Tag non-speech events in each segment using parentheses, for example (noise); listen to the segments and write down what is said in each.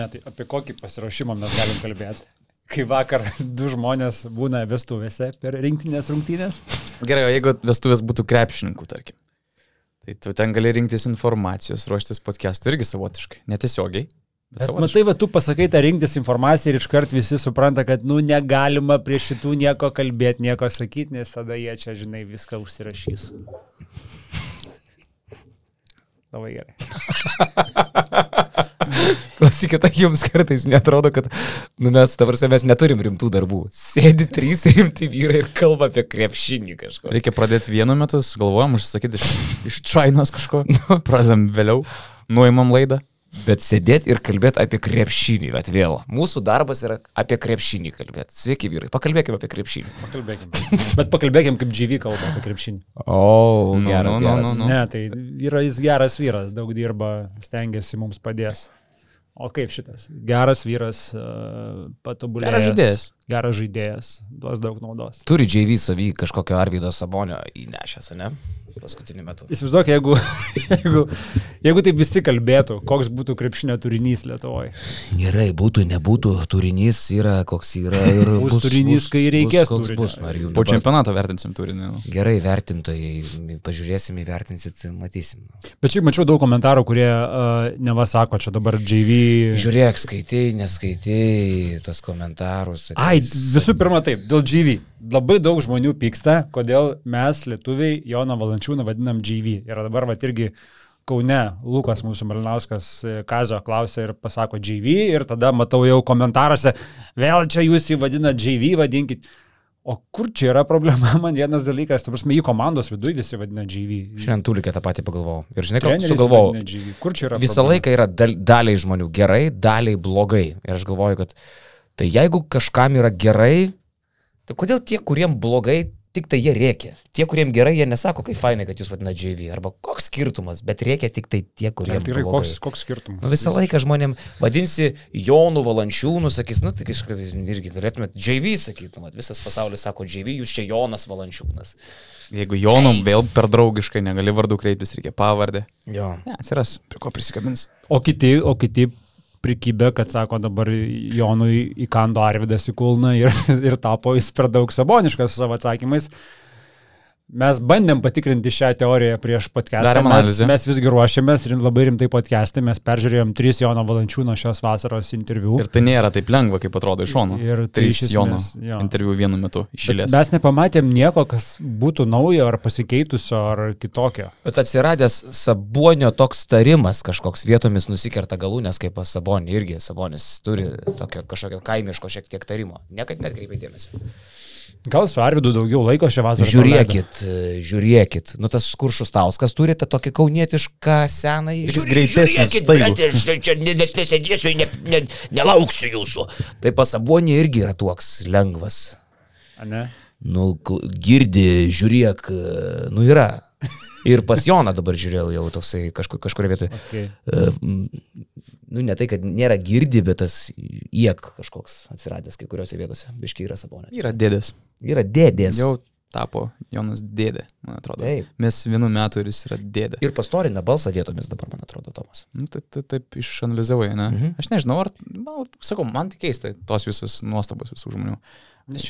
Ne, tai apie kokį pasiruošimą mes galim kalbėti? Kai vakar (laughs) du žmonės būna vestuvėse per rinktinės rungtynės. Gerai, o jeigu vestuvės būtų krepšininkų, tarkim. Tai tu ten gali rinktis informacijos, ruoštis podcast'ų irgi savotiškai. Netiesiogiai. Bet Bet matai, va, tu pasakai tą rinktis informaciją ir iškart visi supranta, kad, nu, negalima prie šitų nieko kalbėti, nieko sakyti, nes tada jie čia, žinai, viską užsirašys. Labai gerai. (laughs) Klausykite, jums kartais netrodo, kad nu, mes, tavarsime, mes neturim rimtų darbų. Sėdi trys rimti vyrai ir kalba apie krepšinį kažko. Reikia pradėti vienu metu, galvojam, užsakyti iš, iš Čainos kažko. Pradedam vėliau, nuimam laidą. Bet sėdėti ir kalbėti apie krepšinį, bet vėl. Mūsų darbas yra apie krepšinį kalbėti. Sveiki vyrai, pakalbėkime apie krepšinį. Pakalbėkim. (laughs) Bet pakalbėkim, kaip GV kalba apie krepšinį. O, Nu, geras, nu, nu, geras. nu, nu. Ne, tai yra jis geras vyras, daug dirba, stengiasi mums padės. O kaip šitas? Geras vyras, uh, patobulėjęs. Geras žaidėjas. Geras žaidėjas, duos daug naudos. Turi JV savy kažkokio Arvido Sabonio įnešęs, ne? Paskutiniu metu. Įsivaizduok, jeigu, (laughs) jeigu, jeigu taip visi kalbėtų, koks būtų krepšinio turinys Lietuvoje. Gerai, būtų, nebūtų, turinys yra, koks yra ir Bus turinys, kai reikės bus. Ar jau Po dabar- čempionato vertinsim turinį. nu. Gerai, vertintojai, pažiūrėsim, įvertinsit, matysim. Bet šiaip mačiau daug komentarų, kurie uh, neva sako, čia dabar JV. Žiūrėk, skaitai, neskaitai tos komentarus. Ai, ateis- visų pirma taip, dėl GV. Labai daug žmonių pyksta, kodėl mes lietuviai Joną Valančiūną vadinam GV. Ir dabar va irgi Kaune Lukas mūsų Malinauskas e, Kazio klausė ir pasako GV ir tada matau jau komentaruose, vėl čia jūs jį vadinat GV, vadinkit. O kur čia yra problema? (laughs) Man vienas dalykas, tu prasme, į komandos viduje visi vadina GV. Šiandien tulikė tą patį pagalvojau. Ir žinai, ką sugalvojau. Kur čia yra Visą problema? laiką yra dal, daliai žmonių gerai, daliai blogai. Ir aš galvoju, kad tai jeigu kažkam yra gerai, tai kodėl tie, kuriem blogai, tik tai jie rėkia. Tie, kuriem gerai, jie nesako, kaip fainai, kad jūs vadinate JV. Arba koks skirtumas, bet rėkia tik tai tie, Ne, kuriem Tikrai, koks, koks skirtumas? Nu, visą laiką žmonėm vadinsi Jonų Valančiūnų, sakys, nu tai kažkaip irgi galėtumėt JV sakyti, vat visas pasaulis sako JV, jūs čia Jonas Valančiūnas. Jeigu Jonom vėl per draugiškai negali vardu kreiptis, reikia pavardę. Jo. Ne, atsiras, prie ko prisikabins. O kiti, o kiti prikybė, kad sako dabar Jonui įkando Arvidas į kulną ir, (laughs) ir tapo jis per daug saboniškas su savo atsakymais. Mes bandėm patikrinti šią teoriją prieš podcastą. Mes, mes visgi ruošiamės ir labai rimtai podcastą. Mes peržiūrėjom tris Jono Valančiūno šios vasaros interviu. Ir tai nėra taip lengva, kaip atrodo iš šono. Ir tai trys iš Jono jo. interviu vienu metu Bet išėlės. Mes nepamatėm nieko, kas būtų naujo ar pasikeitusio ar kitokio. Bet atsiradęs Sabonio toks tarimas, kažkoks vietomis nusikerta galūnės kaip pas Sabonį, irgi Sabonis turi tokio kažkokio kaimiško šiek tiek tarimo. Niekad net kreipia dėmesio. Gal su Arvidu daugiau laiko šią vasarą. Žiūrėkit, žiūrėkit. Nu tas kuršus tauskas turi tą tokį kaunietišką seną. Greitesnis, staigų. aš čia ne- nes nesėdėsiu, ne, ne, nelauksiu jūsų. Tai pas Sabonį irgi yra toks lengvas. A Ne? Nu, girdi, žiūrėk, nu yra. Ir pas Joną dabar žiūrėjau jau toksai kažkur, kažkuria vietoje. Okay. E, Nu, ne tai, kad nėra girdi, bet tas iek kažkoks atsiradęs kai kuriuose vietose. Biškiai yra sabonė. Yra dėdės. Yra dėdės. Jau tapo Jonas dėdė, man atrodo. Taip. Mes vienu metu ir jis yra dėdė. Ir pastorina balsą vietomis dabar, man atrodo, Tomas. Nu, tai, tai taip išanalizavai, ne? Mhm. Aš nežinau, ar, man, sakau, man tik keista tos visos nuostabos visų žmonių.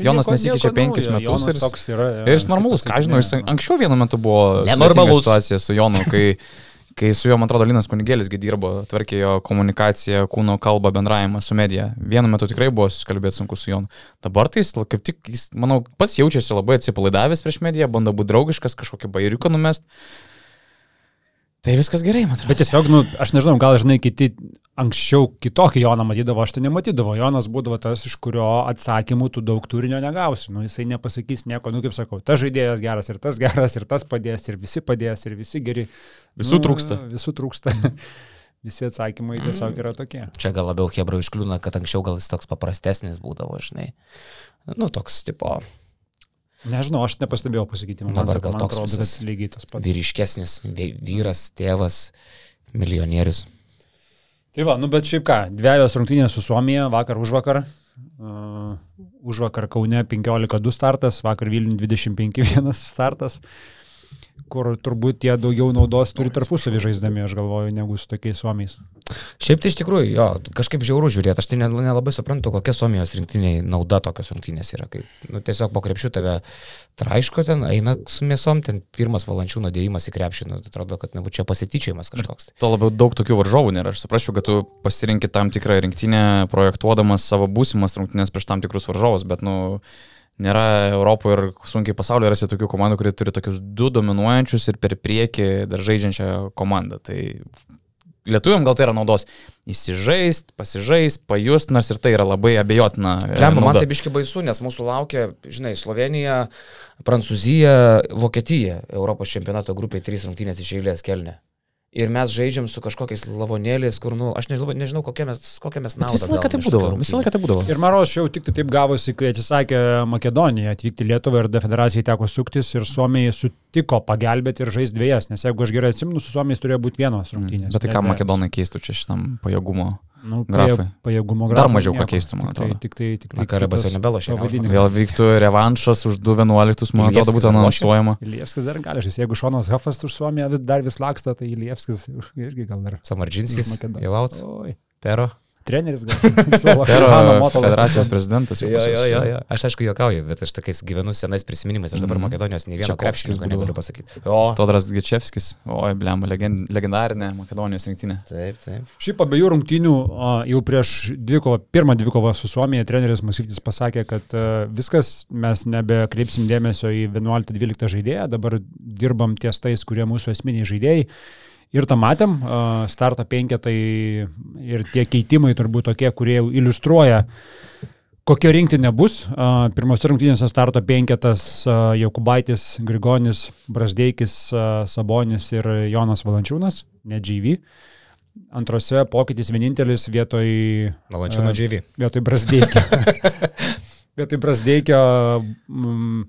Jonas nesikeičia penkis naujo, metus ir jis- toks yra, jo, Ir jis normalus, ką pasakyt, žinau, jis ne. anksčiau vienu metu buvo Nenormalus. sudėtinga situacija su Jonu, kai, (laughs) kai su juo, man atrodo, Linas Kunigėlisgi dirbo, tvarkė jo komunikaciją, kūno kalbą, bendravimą su medija. Vienu metu tikrai buvo susikalbėti sunku su Jonu. Dabar tai jis kaip tik, jis, manau, pats jaučiasi labai atsipalaidavęs prieš mediją, bando būti draugiškas, kažkokį bairiuką numest. Tai viskas gerai, man atrodo. Bet tiesiog, nu, aš nežinau, gal žinai, kiti anksčiau kitokį Joną matydavo, aš tai nematydavo. Jonas būdavo tas, iš kurio atsakymų tu daug turinio negausi. Nu, jisai nepasakys nieko, nu, kaip sakau, tas žaidėjas geras ir tas geras ir tas padės ir visi padės ir visi geri. Visų nu, trūksta. Visų trūksta. (laughs) visi atsakymai tiesiog yra tokie. Čia gal labiau Hebra iškliūna, kad anksčiau gal jis toks paprastesnis būdavo, žinai. Nu, toks tipo Nežinau, aš nepastebėjau pasakyti. Man, Dabar gal toks atrodo, lygiai tas pats. vyriškesnis vy- vyras, tėvas, milijonierius. Tai va, nu bet šiaip ką, dviejos rungtynės su Suomija, vakar už vakar. Uh, už vakar Kaune 15-2 startas, vakar Vilnių 25-1 startas. Kur turbūt tie daugiau naudos turi tarpusavį žaisdami, aš galvoju, negu su tokiais suomiais. Šiaip tai iš tikrųjų, jo, kažkaip žiauru žiūrėti, aš tai nel- nelabai suprantu, kokia Suomijos rinktiniai nauda tokios rungtynės yra. Kai, nu, tiesiog po krepšių tave traiško ten, eina su mėsom, ten pirmas valančių nudėjimas į krepšį, nu, atrodo, kad nebūtų čia pasityčiajimas kažkoks. Tuo labiau daug tokių varžovų nėra. Aš suprasčiau, kad tu pasirinkti tam tikrą rinktinę, projektuodamas savo būsimas rungtynės prieš tam tikrus varžovus, bet, nu, nėra Europoje ir sunkiai pasaulyje rasti tokių komandų, kurie turi tokius du dominuojančius ir per priekį dar žaidžiančią komandą. Tai lietuviam gal tai yra naudos įsižaist, pasižaist, pajust, nors ir tai yra labai abejotina. e, Lemba, man tai biški baisu, nes mūsų laukia, žinai, Slovenija, Prancūzija, Vokietija Europos čempionato grupiai trys rungtynės iš eilės kelne. Ir mes žaidžiam su kažkokiais lavonėliais, kur, nu, aš nežinau, nežinau kokią mes, kokią mes Bet naudą. Visą laiką tai būdavo. Visą laiką tai būdavo. Ir Maros jau tik tai taip gavosi, kai atsisakė Makedonija atvykti Lietuvą ir D federacijai teko suktis ir Suomijai sutiko pagelbėti ir žaisti dviejas, nes jeigu aš gerai atsimenu, su Suomijais turėjo būti vienos rungtynės. Bet tai ką. Makedonai keistų čia šitam pajėgumo? Nu, grafai? Pajėgumo Dar grafai mažiau nieko. pakeistų, man Tik tai- atrodo. Tik tai, tik tai. Na, Karebas jau kitos nebelošia, ne, pavadinimas. Vėl vyktų revanšas už 2-11, man atrodo, būtų anonsuojama. Ilievskis dar gali. Jeigu Šonas Hafas už Suomiją vis, dar vis laksto, tai Ilievskis irgi gal dar. Samardžinskis, jau out, pero. Treneris gal. (laughs) Federacijos prezidentas jau pas mus. Aš aišku juokauju, bet aš tokiais gyvenu senais prisiminimais, aš dabar Mhm. Makedonijos nei vieno krepšininko negaliu pasakyti. O. Todras Gečevskis, oi, blem, legend, legendarinė Makedonijos rinktinė. Taip, taip. Šiaip abiejų rungtynių jau prieš dvikovą, pirmą dvikovą su Suomija treneris Masytis pasakė, kad viskas, mes nebekreipsim dėmesio į 11-12 žaidėją, dabar dirbam ties tais, kurie mūsų esminiai žaidėjai. Ir tą matėm, starto penketai ir tie keitimai turbūt tokie, kurie jau iliustruoja, kokia rinktinė bus. A, Pirmose rungtynėse starto penketas Jokubaitis, Grigonis, Brasdeikis, Sabonis ir Jonas Valančiūnas, ne GV. Antrose pokytis vienintelis vietoj, Valančiūno džiavy. vietoj Brasdeikio. (laughs) vietoj Brasdeikio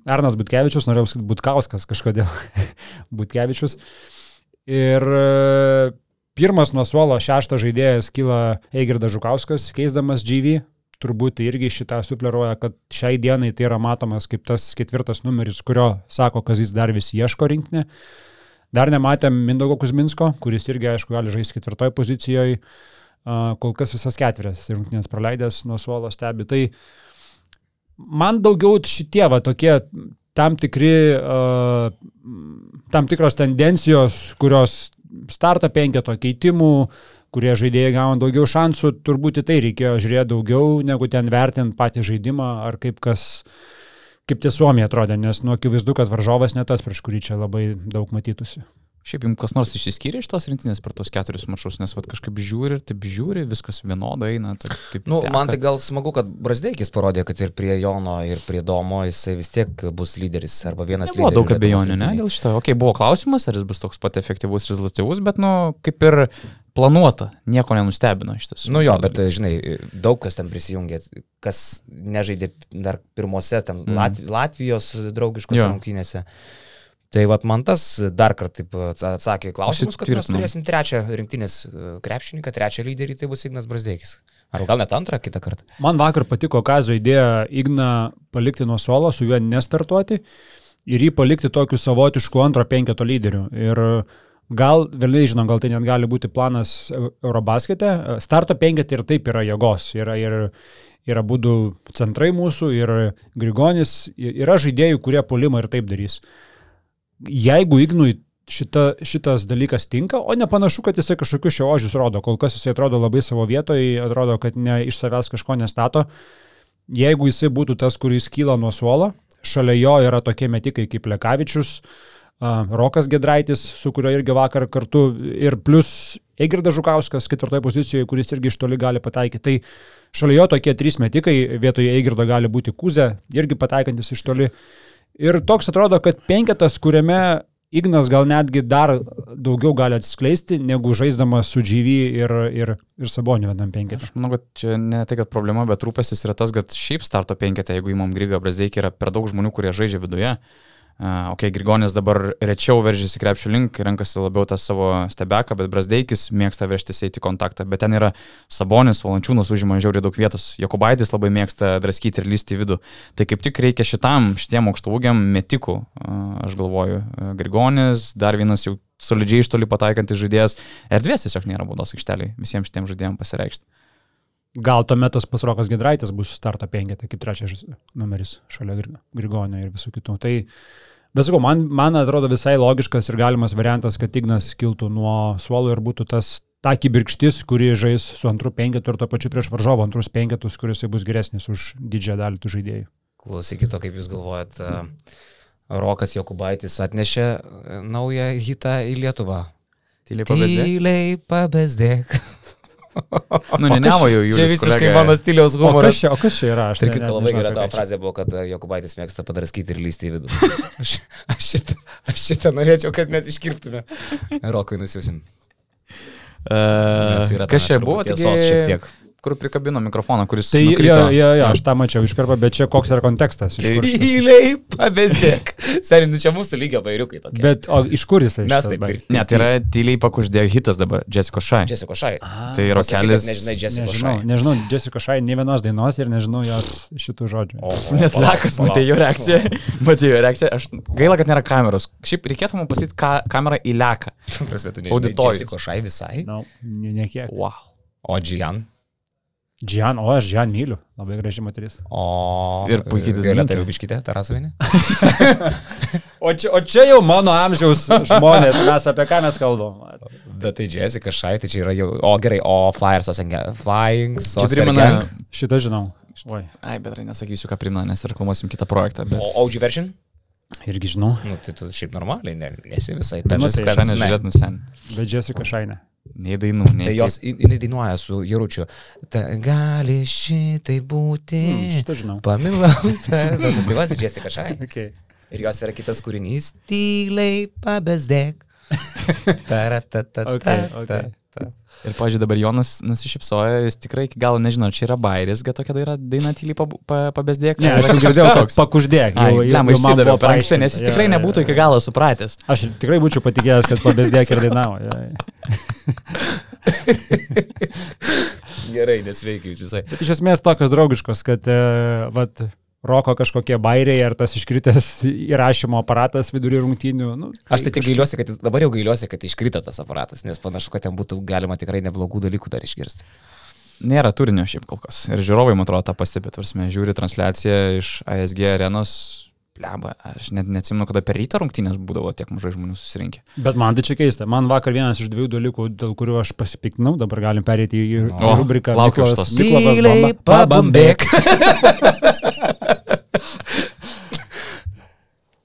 Arnas Butkevičius, norėjau sakyti Butkauskas kažkodėl. (laughs) Butkevičius. Ir e, pirmas nuo suolo šeštas žaidėjas kyla Eigirdas Žukauskas, keisdamas GV. Turbūt irgi šitą sufleruoja, kad šiai dienai tai yra matomas kaip tas ketvirtas numeris, kurio sako, kad jis dar vis ieško rinktinė. Dar nematėm Mindaugo Kuzminsko, kuris irgi, aišku, gali žaisti ketvirtoje pozicijoje. Kol kas visas ketverias rungtynės praleidęs nuo suolo stebi. Tai man daugiau šitie va tokie tam tikri, tam tikros tendencijos, kurios starto penketo keitimų, kurie žaidėjai gauna daugiau šansų, turbūt į tai reikėjo žiūrėti daugiau, negu ten vertinti patį žaidimą ar kaip kas, kaip tie Suomija atrodė, nes nu akivaizdu, kad varžovas ne tas, prieš kurį čia labai daug matytųsi. Šiaip jums kas nors išsiskyrė iš tos rinktinės per tos keturis mačus, nes vat, kažkaip žiūri ir taip žiūri, viskas vienodai eina. Tai kaip Nu, teka. man tai gal smagu, kad Brasdeikis parodė, kad ir prie Jono, ir prie Domo jisai vis tiek bus lyderis arba vienas Buvo lyderis. daug abejonių, ne, dėl šito. Ok, buvo klausimas, ar jis bus toks pat efektyvus, rezultatyvus, bet, nu, kaip ir planuota, nieko nenustebino šitas. Nu jo, bet žinai, daug kas ten prisijungė, kas nežaidė dar pirmose ten. Lat Latvijos draugiškose rungtynėse. Tai vad man tas dar kartą atsakė į klausimus, kad mes turėsim trečią rinktinės e, krepšininką, trečią lyderį, tai bus Ignas Brasdeikis. Ar gal net antrą kitą kartą. Man vakar patiko Kazo idėja Igną palikti nuo suolo, su juo nestartuoti ir jį palikti tokiu savotišku antro penketo lyderiu. Ir gal, vėliau žinom, gal tai net gali būti planas Eu- Eurobaskete. Starto penketė ir taip yra jėgos. Yra ir yra būdų centrai mūsų ir Grigonis. Yra žaidėjų, kurie polimą ir taip darys. Jeigu Ignui šita, šitas dalykas tinka, o nepanašu, kad jisai kažkokius šio ožius rodo. Kol kas jisai atrodo labai savo vietoje, atrodo, kad ne iš savęs kažko nestato. Jeigu jisai būtų tas, kuris kyla nuo suolo, šalia jo yra tokie metikai kaip Lekavičius, uh, Rokas Gedraitis, su kuriuo irgi vakar kartu, ir plus Egirdas Žukauskas ketvirtoje pozicijoje, kuris irgi iš toli gali pataikyti. Tai šalia jo tokie trys metikai, vietoje Egirdo gali būti Kuzė, irgi pataikantis iš toli. Ir toks atrodo, kad penketas, kuriame Ignas gal netgi dar daugiau gali atsiskleisti, negu žaisdamas su GV ir, ir, ir Saboniu vienam penketą. Aš manau, kad čia ne tai, kad problema, bet rūpestis yra tas, kad šiaip starto penketė, jeigu įmam Grigą Brazdeikį, yra per daug žmonių, kurie žaidžia viduje. Uh, ok, Grigonis dabar rečiau veržiasi krepšių link, renkasi labiau tą savo stebeką, bet Brasdeikis mėgsta vežtis eiti kontaktą, bet ten yra Sabonis, Valančiūnas užima žiauriai daug vietos, Jokubaitis labai mėgsta draskyti ir lysti į vidų. Tai kaip tik reikia šitam, šitiem aukštaugiam metikų, aš galvoju. Grigonis, dar vienas jau solidžiai iš toli pataikantis žaidėjas, erdvės tiesiog nėra baudos aikšteliai visiems šitiem žaidėjams pasireikšti. Gal tuomet tas pasrokas Gedraitas bus starto penketė kaip trečias numeris šalia Grigonio ir visų kitų. Tai, bet sakau, man, man atrodo visai logiškas ir galimas variantas, kad Ignas kiltų nuo suolo ir būtų tas ta kibirkštis, kuri žais su antru penketu ir to pačiu prieš varžovą antrus penketus, kuris bus geresnis už didžiąją dalį tų žaidėjų. Klausykite, kaip jūs galvojat, Rokas Jokubaitis atnešė naują hitą į Lietuvą. Tyliai pabesdėk. Tyliai pabesdėk. Nu, ne, ne, jau jų. Čia visiškai mano stiliaus humoras. o kas čia yra? Aš net labai gera tavo frazė buvo, kad e, Jokubaitis mėgsta padraskyti ir lysti į vidų. (laughs) Aš, aš, šitą, aš šitą norėčiau, kad mes iškirptume. Rokui nusiusim. Uh, kas čia buvo? Tiesos šiek tiek. Kur prikabino mikrofoną, kuris... Tai nukrito. jo, jo, jo, aš tą mačiau iškarpą, bet čia koks yra kontekstas. Iš Tyliai pabesdėk. Seniai, nu čia mūsų lygio bairiukai tokie. Bet o iš kur jisai? Mes taip ir. Ne, tai yra tyliai pakuždėjo hitas dabar, Jessica Shai. Jessica Šai. Tai rokelis. Nežinai, Jessica Nežinau, Šai. nežinau, Jessica Šai, ne vienos dainos ir nežinau jos šitų žodžių. Net lekas, matė jo reakciją. (laughs) Matė jo reakciją. Aš gaila, kad nėra kameros. Šiaip reikėtų man pasakyti ka, kamerą į leką. Auditorijos. Jessica Šai visai. Na, ne, ne kiek. Wow. O Džian. Džian, o aš Džian myliu, labai graži moteris. O. Ir puikiai Gailė dainininkė. Tarubiškite, Tarasovinė. O čia, o čia jau mano amžiaus žmonės, mes apie ką mes kalbam. Bet tai Jessica Šai, tai čia yra jau. O gerai, o Flyers. Flying Čia primena... Šitą žinau. Oi, Ai, bet tai nesakysiu, ką primena, nes reklamuosim kitą projektą. Bet... O OG version? irgi žinau. Nu, tai tu šiaip normaliai, ne, nesi visai. Nu, Pepsi tai Spence, Šiandien ne. žiūrėt nusen. Bet Jessica Šai ne. Nei dainų, nei... Tai jos, jinai dainuoja su Jaručiu. Ta gali šitai būti. Hmm, šitą žinau. Pamilau. (laughs) Ta tai va, tai Jessica Šai. Okay. Ir jos yra kitas kūrinys. Tyliai pabesdėk. (laughs) Taratata. Okay, okay. Ir, pažiūrėjau, dabar Jonas nusišypsojo, jis tikrai iki galo nežino, ar čia yra bairis, kad tokia daina, daina tyliai pab- pa- pabesdėk. Ne, aš jau girdėjau, toks. pakuždėk. Ai, jau- jau- lemą jau man išsidaviau buvo per anksti, nes jis tikrai nebūtų iki galo supratęs. Aš tikrai būčiau patikėjęs, kad pabesdėk ir dainavo. Gerai, nesveikiai visai. Bet iš esmės tokios draugiškos, kad, e, vat, roko kažkokie bairiai ar tas iškritęs įrašymo aparatas vidury rungtynių. Nu, Aš tai tik gailiuosi, kad dabar jau gailiuosi, kad iškrito tas aparatas, nes panašu, kad ten būtų galima tikrai neblogų dalykų dar išgirsti. Nėra turinio šiaip kol kas. Ir žiūrovai, man atrodo, tą pastebė. Tarsi, žiūri transliaciją iš ASG arenos. Pleba, aš net neatsimenu, kada per rytą rungtynės būdavo tiek mažai žmonių susirinkę. Bet man tai čia keista. Man vakar vienas iš dviejų dalykų, dėl kurių aš pasipiktinau, dabar galim perėti į į O, rubriką laukiu šitos. Miklovas Tyliai pabambėk.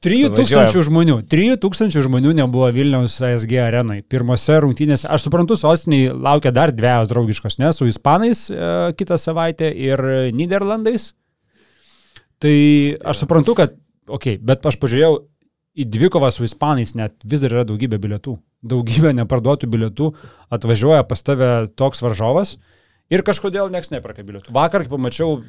3000 žmonių. 3000 žmonių nebuvo Vilniaus ASG arenai. Pirmose rungtynėse, aš suprantu, sostiniai laukia dar dviejos draugiškos, ne, su Ispanais e, kitą savaitę ir Niderlandais. Tai aš suprantu, kad, okay, bet aš pažiūrėjau į dvikovą su Ispanais, net vis dar yra daugybė bilietų. Daugybė neparduotų bilietų atvažiuoja pas tave toks varžovas ir kažkodėl niekas neperka bilietų. Vakar, kai pamačiau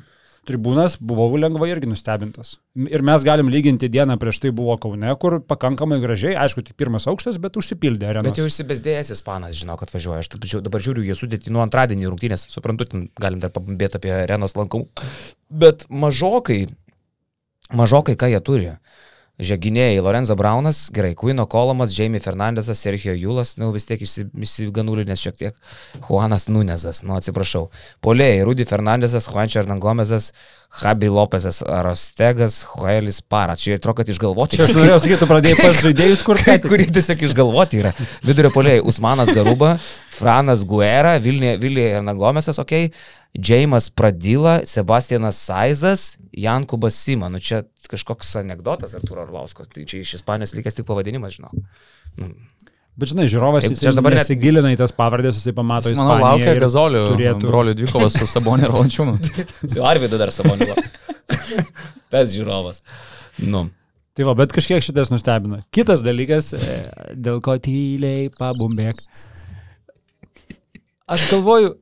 tribūnas, buvau lengvai irgi nustebintas. Ir mes galim lyginti dieną prieš tai buvo Kaune, kur pakankamai gražiai, aišku, tik pirmas aukštas, bet užsipildė areną. Bet jau išsibesdėjęs ispanas, žinau, kad važiuoja. Aš taip, dabar žiūriu, jie sudėti nuo antradienį rungtynės. Suprantu, galim dar pabambėti apie arenos lankomų. Bet mažokai, mažokai ką jie turi. Žeginėjai Lorenzo Braunas, gerai, Kuino Kolomas, Jamie Fernandesas, Sergio Julas, nu vis tiek išsiganulinės šiek tiek, Juanas Nunezas, nu atsiprašau. Polėjai, Rudy Fernandesas, Juančio Hernangomezas, Jabi Lopezas, Arostegas, Joelis Para. Čia atrodo, kad išgalvoti. Čia aš norėjau sakyti, tu pradėjai pas žaidėjus, kur (laughs) Kai kurie tiesiog išgalvoti yra. Vidurio poliai Usmanas Garuba, Franas Guerra, Vilniuje Vilija Nagomesas, ok, Džeimas Pradyla, Sebastianas Saizas, Jankubas Sima. Nu čia kažkoks anegdotas Arturo Arlausko. Tai čia iš Ispanijos likęs tik pavadinimas, žinau. Nu, Bet žinai, žiūrovas jis aš dabar net- nesigilina į tas pavardės, jisai pamato Jis, Ispaniją laukia ir Gazolių, turėtų- brolių dvikovos su Sabonė ir Valančiūnu. (laughs) su Arvidu dar savo nilo. (laughs) Tas žiūrovas. Nu. Tai va, bet kažkiek šitas nustebino. Kitas dalykas, e, dėl ko tyliai pabumbėk. Aš galvoju,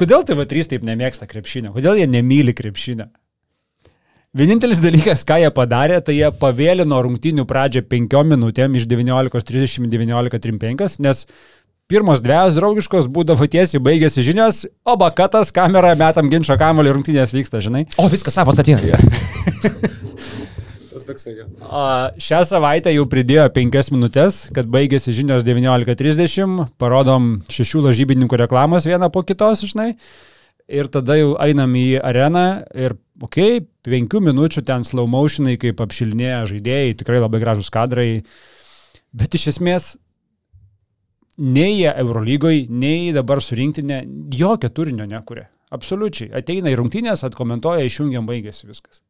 kodėl TV3 taip nemėgsta krepšinio, kodėl jie nemyli krepšinio. Vienintelis dalykas, ką jie padarė, tai jie pavėlino rungtynių pradžią 5 minutėm iš 19.30 19.35, nes pirmos dviejos draugiškos būdavo tiesiai baigėsi žinios, o bakatas, kamera, metam ginčio kamuolį rungtynės vyksta, žinai. O viskas, (laughs) savo statynas. O šią savaitę jau pridėjo 5 minutės, kad baigėsi žinios 19.30, parodom šešių lažybininkų reklamos vieną po kitos, žinai. Ir tada jau einam į areną ir, okei, okay, 5 minučių ten slow motionai, kaip apšilinėja žaidėjai, tikrai labai gražus kadrai. Bet iš esmės, nei jie Eurolygoje, nei dabar surinktinė jokio turinio nekuria. Absoliučiai. Ateina į rungtynės, atkomentuoja, išjungiam, baigėsi viskas.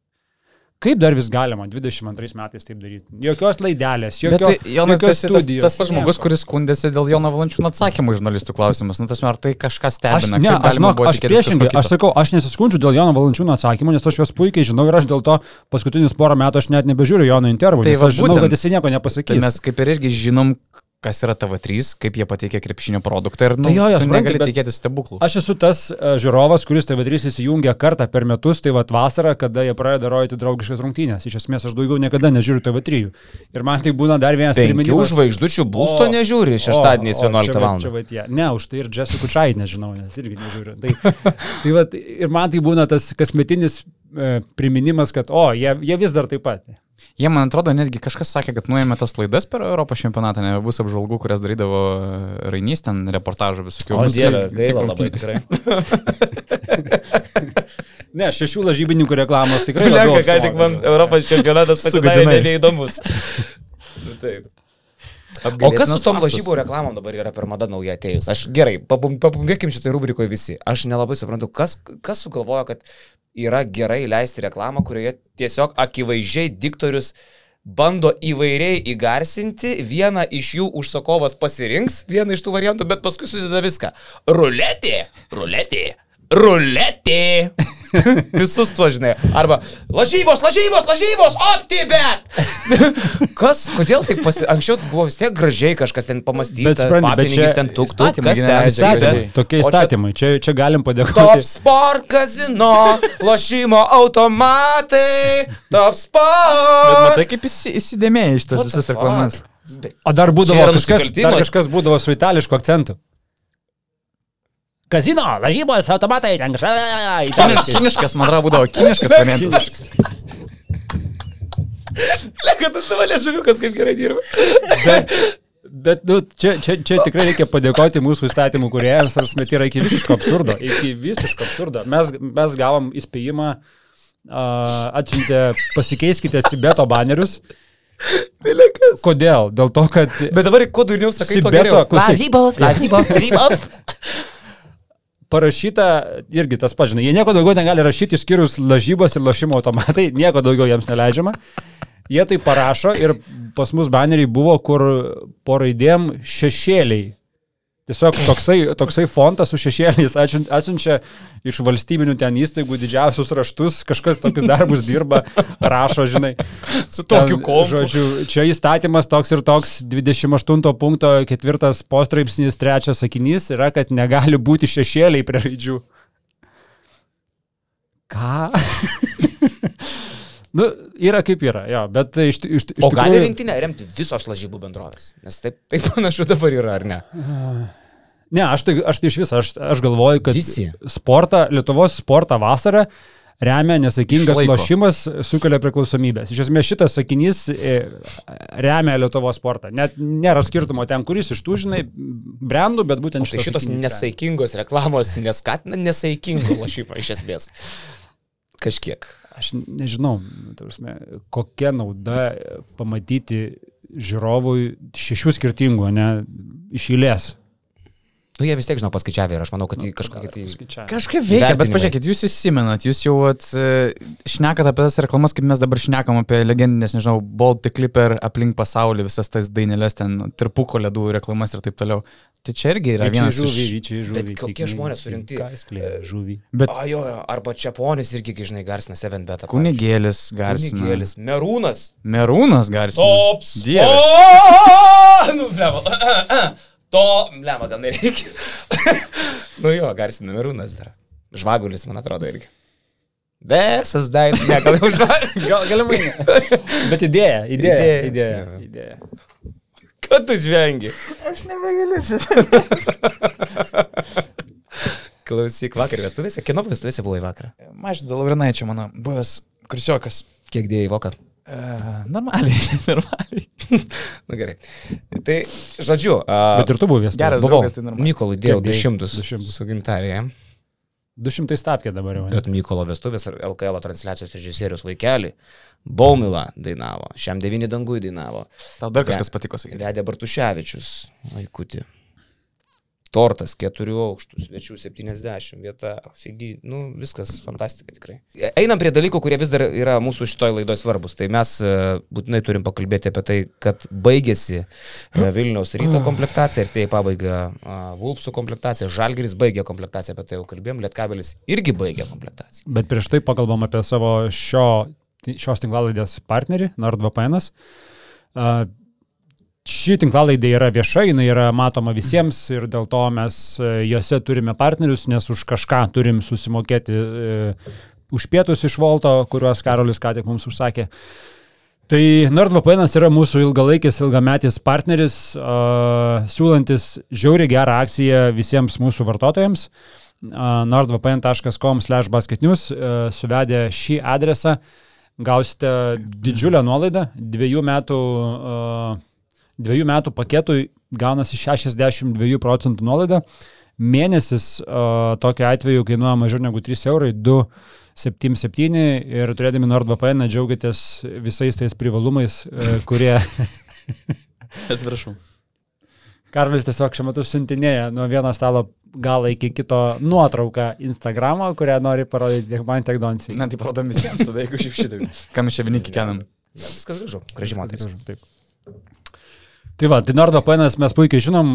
Kaip dar vis galima 22 metais taip daryti? Jokios laidelės, jokio, tai, Jonai, jokios tas, tas, studijos. tas pats žmogus, kuris skundėsi dėl Jono Valančiūno atsakymų į žurnalistų klausimus. Nu, tas ar tai kažką Aš, stebina? ne, Kaip aš, galima žinok, buvo aš priešingai, aš sakau, aš nesiskundžiu dėl Jono Valančiūno atsakymų, nes aš juos puikiai žinau ir aš dėl to paskutinius porą metų aš net nebežiūriu Jono intervų. Tai Tai va aš žinau, būtent. kad jisai nieko Tai nepasakys. mes kaip ir irgi žinom, kas yra TV3, kaip jie pateikia krepšinio produktą ir nu, Tai jo, jo, tu suprantu, negali tikėtis stebuklų. Aš esu tas uh, žiūrovas, kuris TV3 įsijungia kartą per metus, tai vad vasarą, kada jie pradeda rodyti draugiškas rungtynės. Iš esmės aš daugiau niekada nežiūriu TV3. Ir man tai būna dar vienas priminimas. žvaigždučių būsto nežiūri šeštadieniais o, 11 čia va- val. va. Ne, už tai ir Jessica Kučai nežinau, nes irgi nežiūriu. Tai, (laughs) tai va, ir man tai būna tas kasmetinis e, priminimas, kad, o, jie, jie vis dar taip pat. Jie, man atrodo, netgi kažkas sakė, kad nuėmė tas laidas per Europos čempionatą, nebus apžvalgų, kurias darydavo Rainys, ten reportažų visokių. Bus tik- tik rungtynės. tikrai. (laughs) Ne, šešių lažybininkų reklamos tikrai. Labiau ką tik man. Europos čempionatas pasidarė nebeįdomus. (laughs) Nu, Taip. O kas su tom lažybų reklamom dabar yra per mada nauja atėjus? Aš gerai, papum- papumbėkim šitai rubrikoje visi. Aš nelabai suprantu, kas, kas sugalvojo, kad yra gerai leisti reklamą, kurioje tiesiog akivaizdžiai diktorius bando įvairiai įgarsinti, vieną iš jų užsakovas pasirinks, vieną iš tų variantų, bet paskui sudeda viską. Ruletė, ruletė, ruletė. (laughs) Visus tuo žinai. Arba lažybos, lažybos, lažybos, optibet. (laughs) Kas, kodėl taip pasi... Anksčiau buvo vis tiek gražiai kažkas ten pamastyta, Bet supranti, bet čia ten tuk, tuk, įstatymai kas ten įstatymai. Tokie įstatymai, čia, čia galim Top padėkoti. Sport kazino, lošimo automatai, Top Bet Sport. matai, kaip įsi- įsidėmėjai iš tas What the visas reklamas. O dar būdavo kažkas, dar kažkas būdavo su itališku akcentu. Kazino, lažybos, automatai, ten kažkas. Kiniš- Kiniškas, man atrodo, būdavo kiniškas variantas. Lega tas tavo liežuviukas kaip gerai dirba. Bet, bet nu, čia, čia, čia tikrai reikia padėkoti mūsų įstatymų kuriejams, nes met yra iki visiško absurdo. Iki visiško absurdo. Mes, mes gavom įspėjimą, uh, atsiuntė pasikeiskite Sibeto banerius. Kodėl? Dėl to, kad Bet dabar kuo daugiau sakai, to Sibeto, geriau. klausyk, Lažybos, lažybos, lažybos. Parašyta irgi tas pažinai. Jie nieko daugiau negali rašyti išskyrus lažybos ir lošimo automatai, (laughs) nieko daugiau jiems neleidžiama. Jie tai parašo ir pas mus baneriai buvo, kur po raidėm šešėliai. Tiesiog toksai, toksai fontas su šešėliais atsiun- atsiunčia iš valstybinių ten įstaigų didžiausius raštus, kažkas tokius darbus dirba, rašo, žinai. Su tokiu Ten, kompu. Žodžiu, čia įstatymas toks ir toks 28 punkto ketvirtas postraipsnis, trečias sakinys yra, kad negali būti šešėliai prie raidžių. Ką? Nu, yra kaip yra, jo, bet iš, iš, iš O gali tikrųjų- rinktinę remti visos lažybų bendrovės? Nes taip, taip panašu dabar yra, ar ne? Ne, aš tai, aš tai iš viso, aš, aš galvoju, kad Visi. sportą, Lietuvos sportą vasarą remia nesaikingas lošimas, sukelia priklausomybės. Iš esmės šitas sakinys e, remia Lietuvos sportą. Net nėra skirtumo ten, kuris iš tų, žinai, brandų, bet būtent tai šitas šitos sakinys remia. nesaikingos reklamos neskatina nesaikingų lošimą iš esmės. Kažkiek. Aš nežinau, prasme, kokia nauda pamatyti žiūrovui šešių skirtingų, ne, iš eilės. Nu, jie vis tiek, žinau, paskaičiavę ir aš manau, kad į kažkokį tai... Kažkaip veikia, bet pažiūrėkit, jūs įsimenat, jūs jau at, šnekat apie tas reklamas, kaip mes dabar šnekam apie legendinės, nežinau, Baltic Clipper aplink pasaulį, visas tas dainelės, ten tarpuko ledų reklamas ir taip toliau. Tai čia irgi yra vienas žuvį, iš... vyčiai žuvį. Bet kokie žmonės surinkti? Kasklė žuvį. Bet A, jo, jo, arba Čiaponis irgi, kai, žinai, garsina 7 betą. kunigėlis garsina. Kunigėlis. Merūnas. Merūnas garsina. Tops. Dieve. O, nu, blema. (clears throat) To, blema, gal nereikia. (laughs) nu jo, garsina Merūnas dar. Žvagulis, man atrodo, irgi. Besas dainas, ne, gal jau žvaigždė. (laughs) Gal, galimai. Bet idėja, idėja, Idėja. idėja, Jo. idėja. Ką tu žvengi? Aš nebegaliu. (laughs) Klausyk, vakar vestuvėse, kino vestuvėse buvai vakar. Mažda Laurinaičio, mano buvęs kursiokas. Kiek dėjai voką? E, normaliai, (laughs) normaliai. (laughs) Na gerai. Tai, žodžiu, Bet ir tu buvęs. Geras buvau. draugas, tai dėjau Kiek dėjai? 200 200. su gintarė. 200 stavkė dabar jau. ne? Bet Mykolo vestuvės ar LKL transliacijos režisierius vaikelį Baumila dainavo, šiam devyni dangui dainavo. Tau dar kažkas patiko, sakyti. Vedė Bartuševičius, vaikutį. Tortas keturių aukštų, svečių 70, vieta, figi, nu viskas fantastika tikrai. Einam prie dalykų, kurie vis dar yra mūsų šitoj laidoje svarbus. Tai mes e, būtinai turim pakalbėti apie tai, kad baigėsi e, Vilniaus ryto komplektacija ir tai pabaiga Vulpsų komplektacija, Žalgeris baigė komplektaciją, apie tai jau kalbėjom, Lietkabelis irgi baigė komplektaciją. Bet prieš tai pakalbam apie savo šio, šios tinklalaidės partnerį, NordVPN. Uh, ši tinklalaidė yra vieša, jinai yra matoma visiems ir dėl to mes e, juose turime partnerius, nes už kažką turim susimokėti uh, už pietus iš Volto, kuriuos Karolis ką tik mums užsakė. Tai NordVPN yra mūsų ilgalaikis, ilgametis partneris, uh, siūlantis žiauriai gerą akciją visiems mūsų vartotojams. Uh, nordvpn.com slash basketnews uh, suvedę šį adresą gausite didžiulę nuolaidą. Dviejų metų, uh, dviejų metų paketui gaunasi 62 procentų nuolaida. Mėnesis uh, tokiu atveju kainuoja mažiau negu 3 eurai, 2,77 ir turėdami NordVPN džiaugiatės visais tais privalumais, uh, kurie (laughs) Atsiprašau. Karlis tiesiog šiuo metu siuntinėja nuo vieno stalo galo iki kito nuotrauką Instagramo, kurią nori parodyti tiek man, tiek Doncijai. Na, tai parodom visiems tada, jeigu šiaip šitaip. Kam mes čia vieni kikenam? Ja, viskas gražu, graži moteris. Taip. Tai va, tai NordVPN mes puikiai žinom,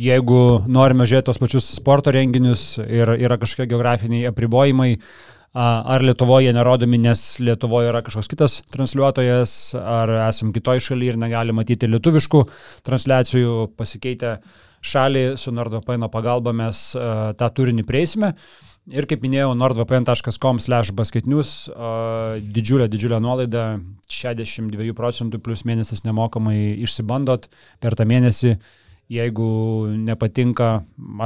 jeigu norime žiūrėti tos pačius sporto renginius ir yra kažkokie geografiniai apribojimai, ar Lietuvoje nerodomi, nes Lietuvoje yra kažkoks kitas transliuotojas, ar esam kitoj šalyje ir negali matyti lietuviškų transliacijų, pasikeitę šalį su NordVPN pagalba mes tą turinį prieisime. Ir kaip minėjau, nordvpn.com slash basketnews didžiulė, didžiulė nuolaida, 62 procentų plus mėnesis nemokamai išsibandot per tą mėnesį, jeigu nepatinka,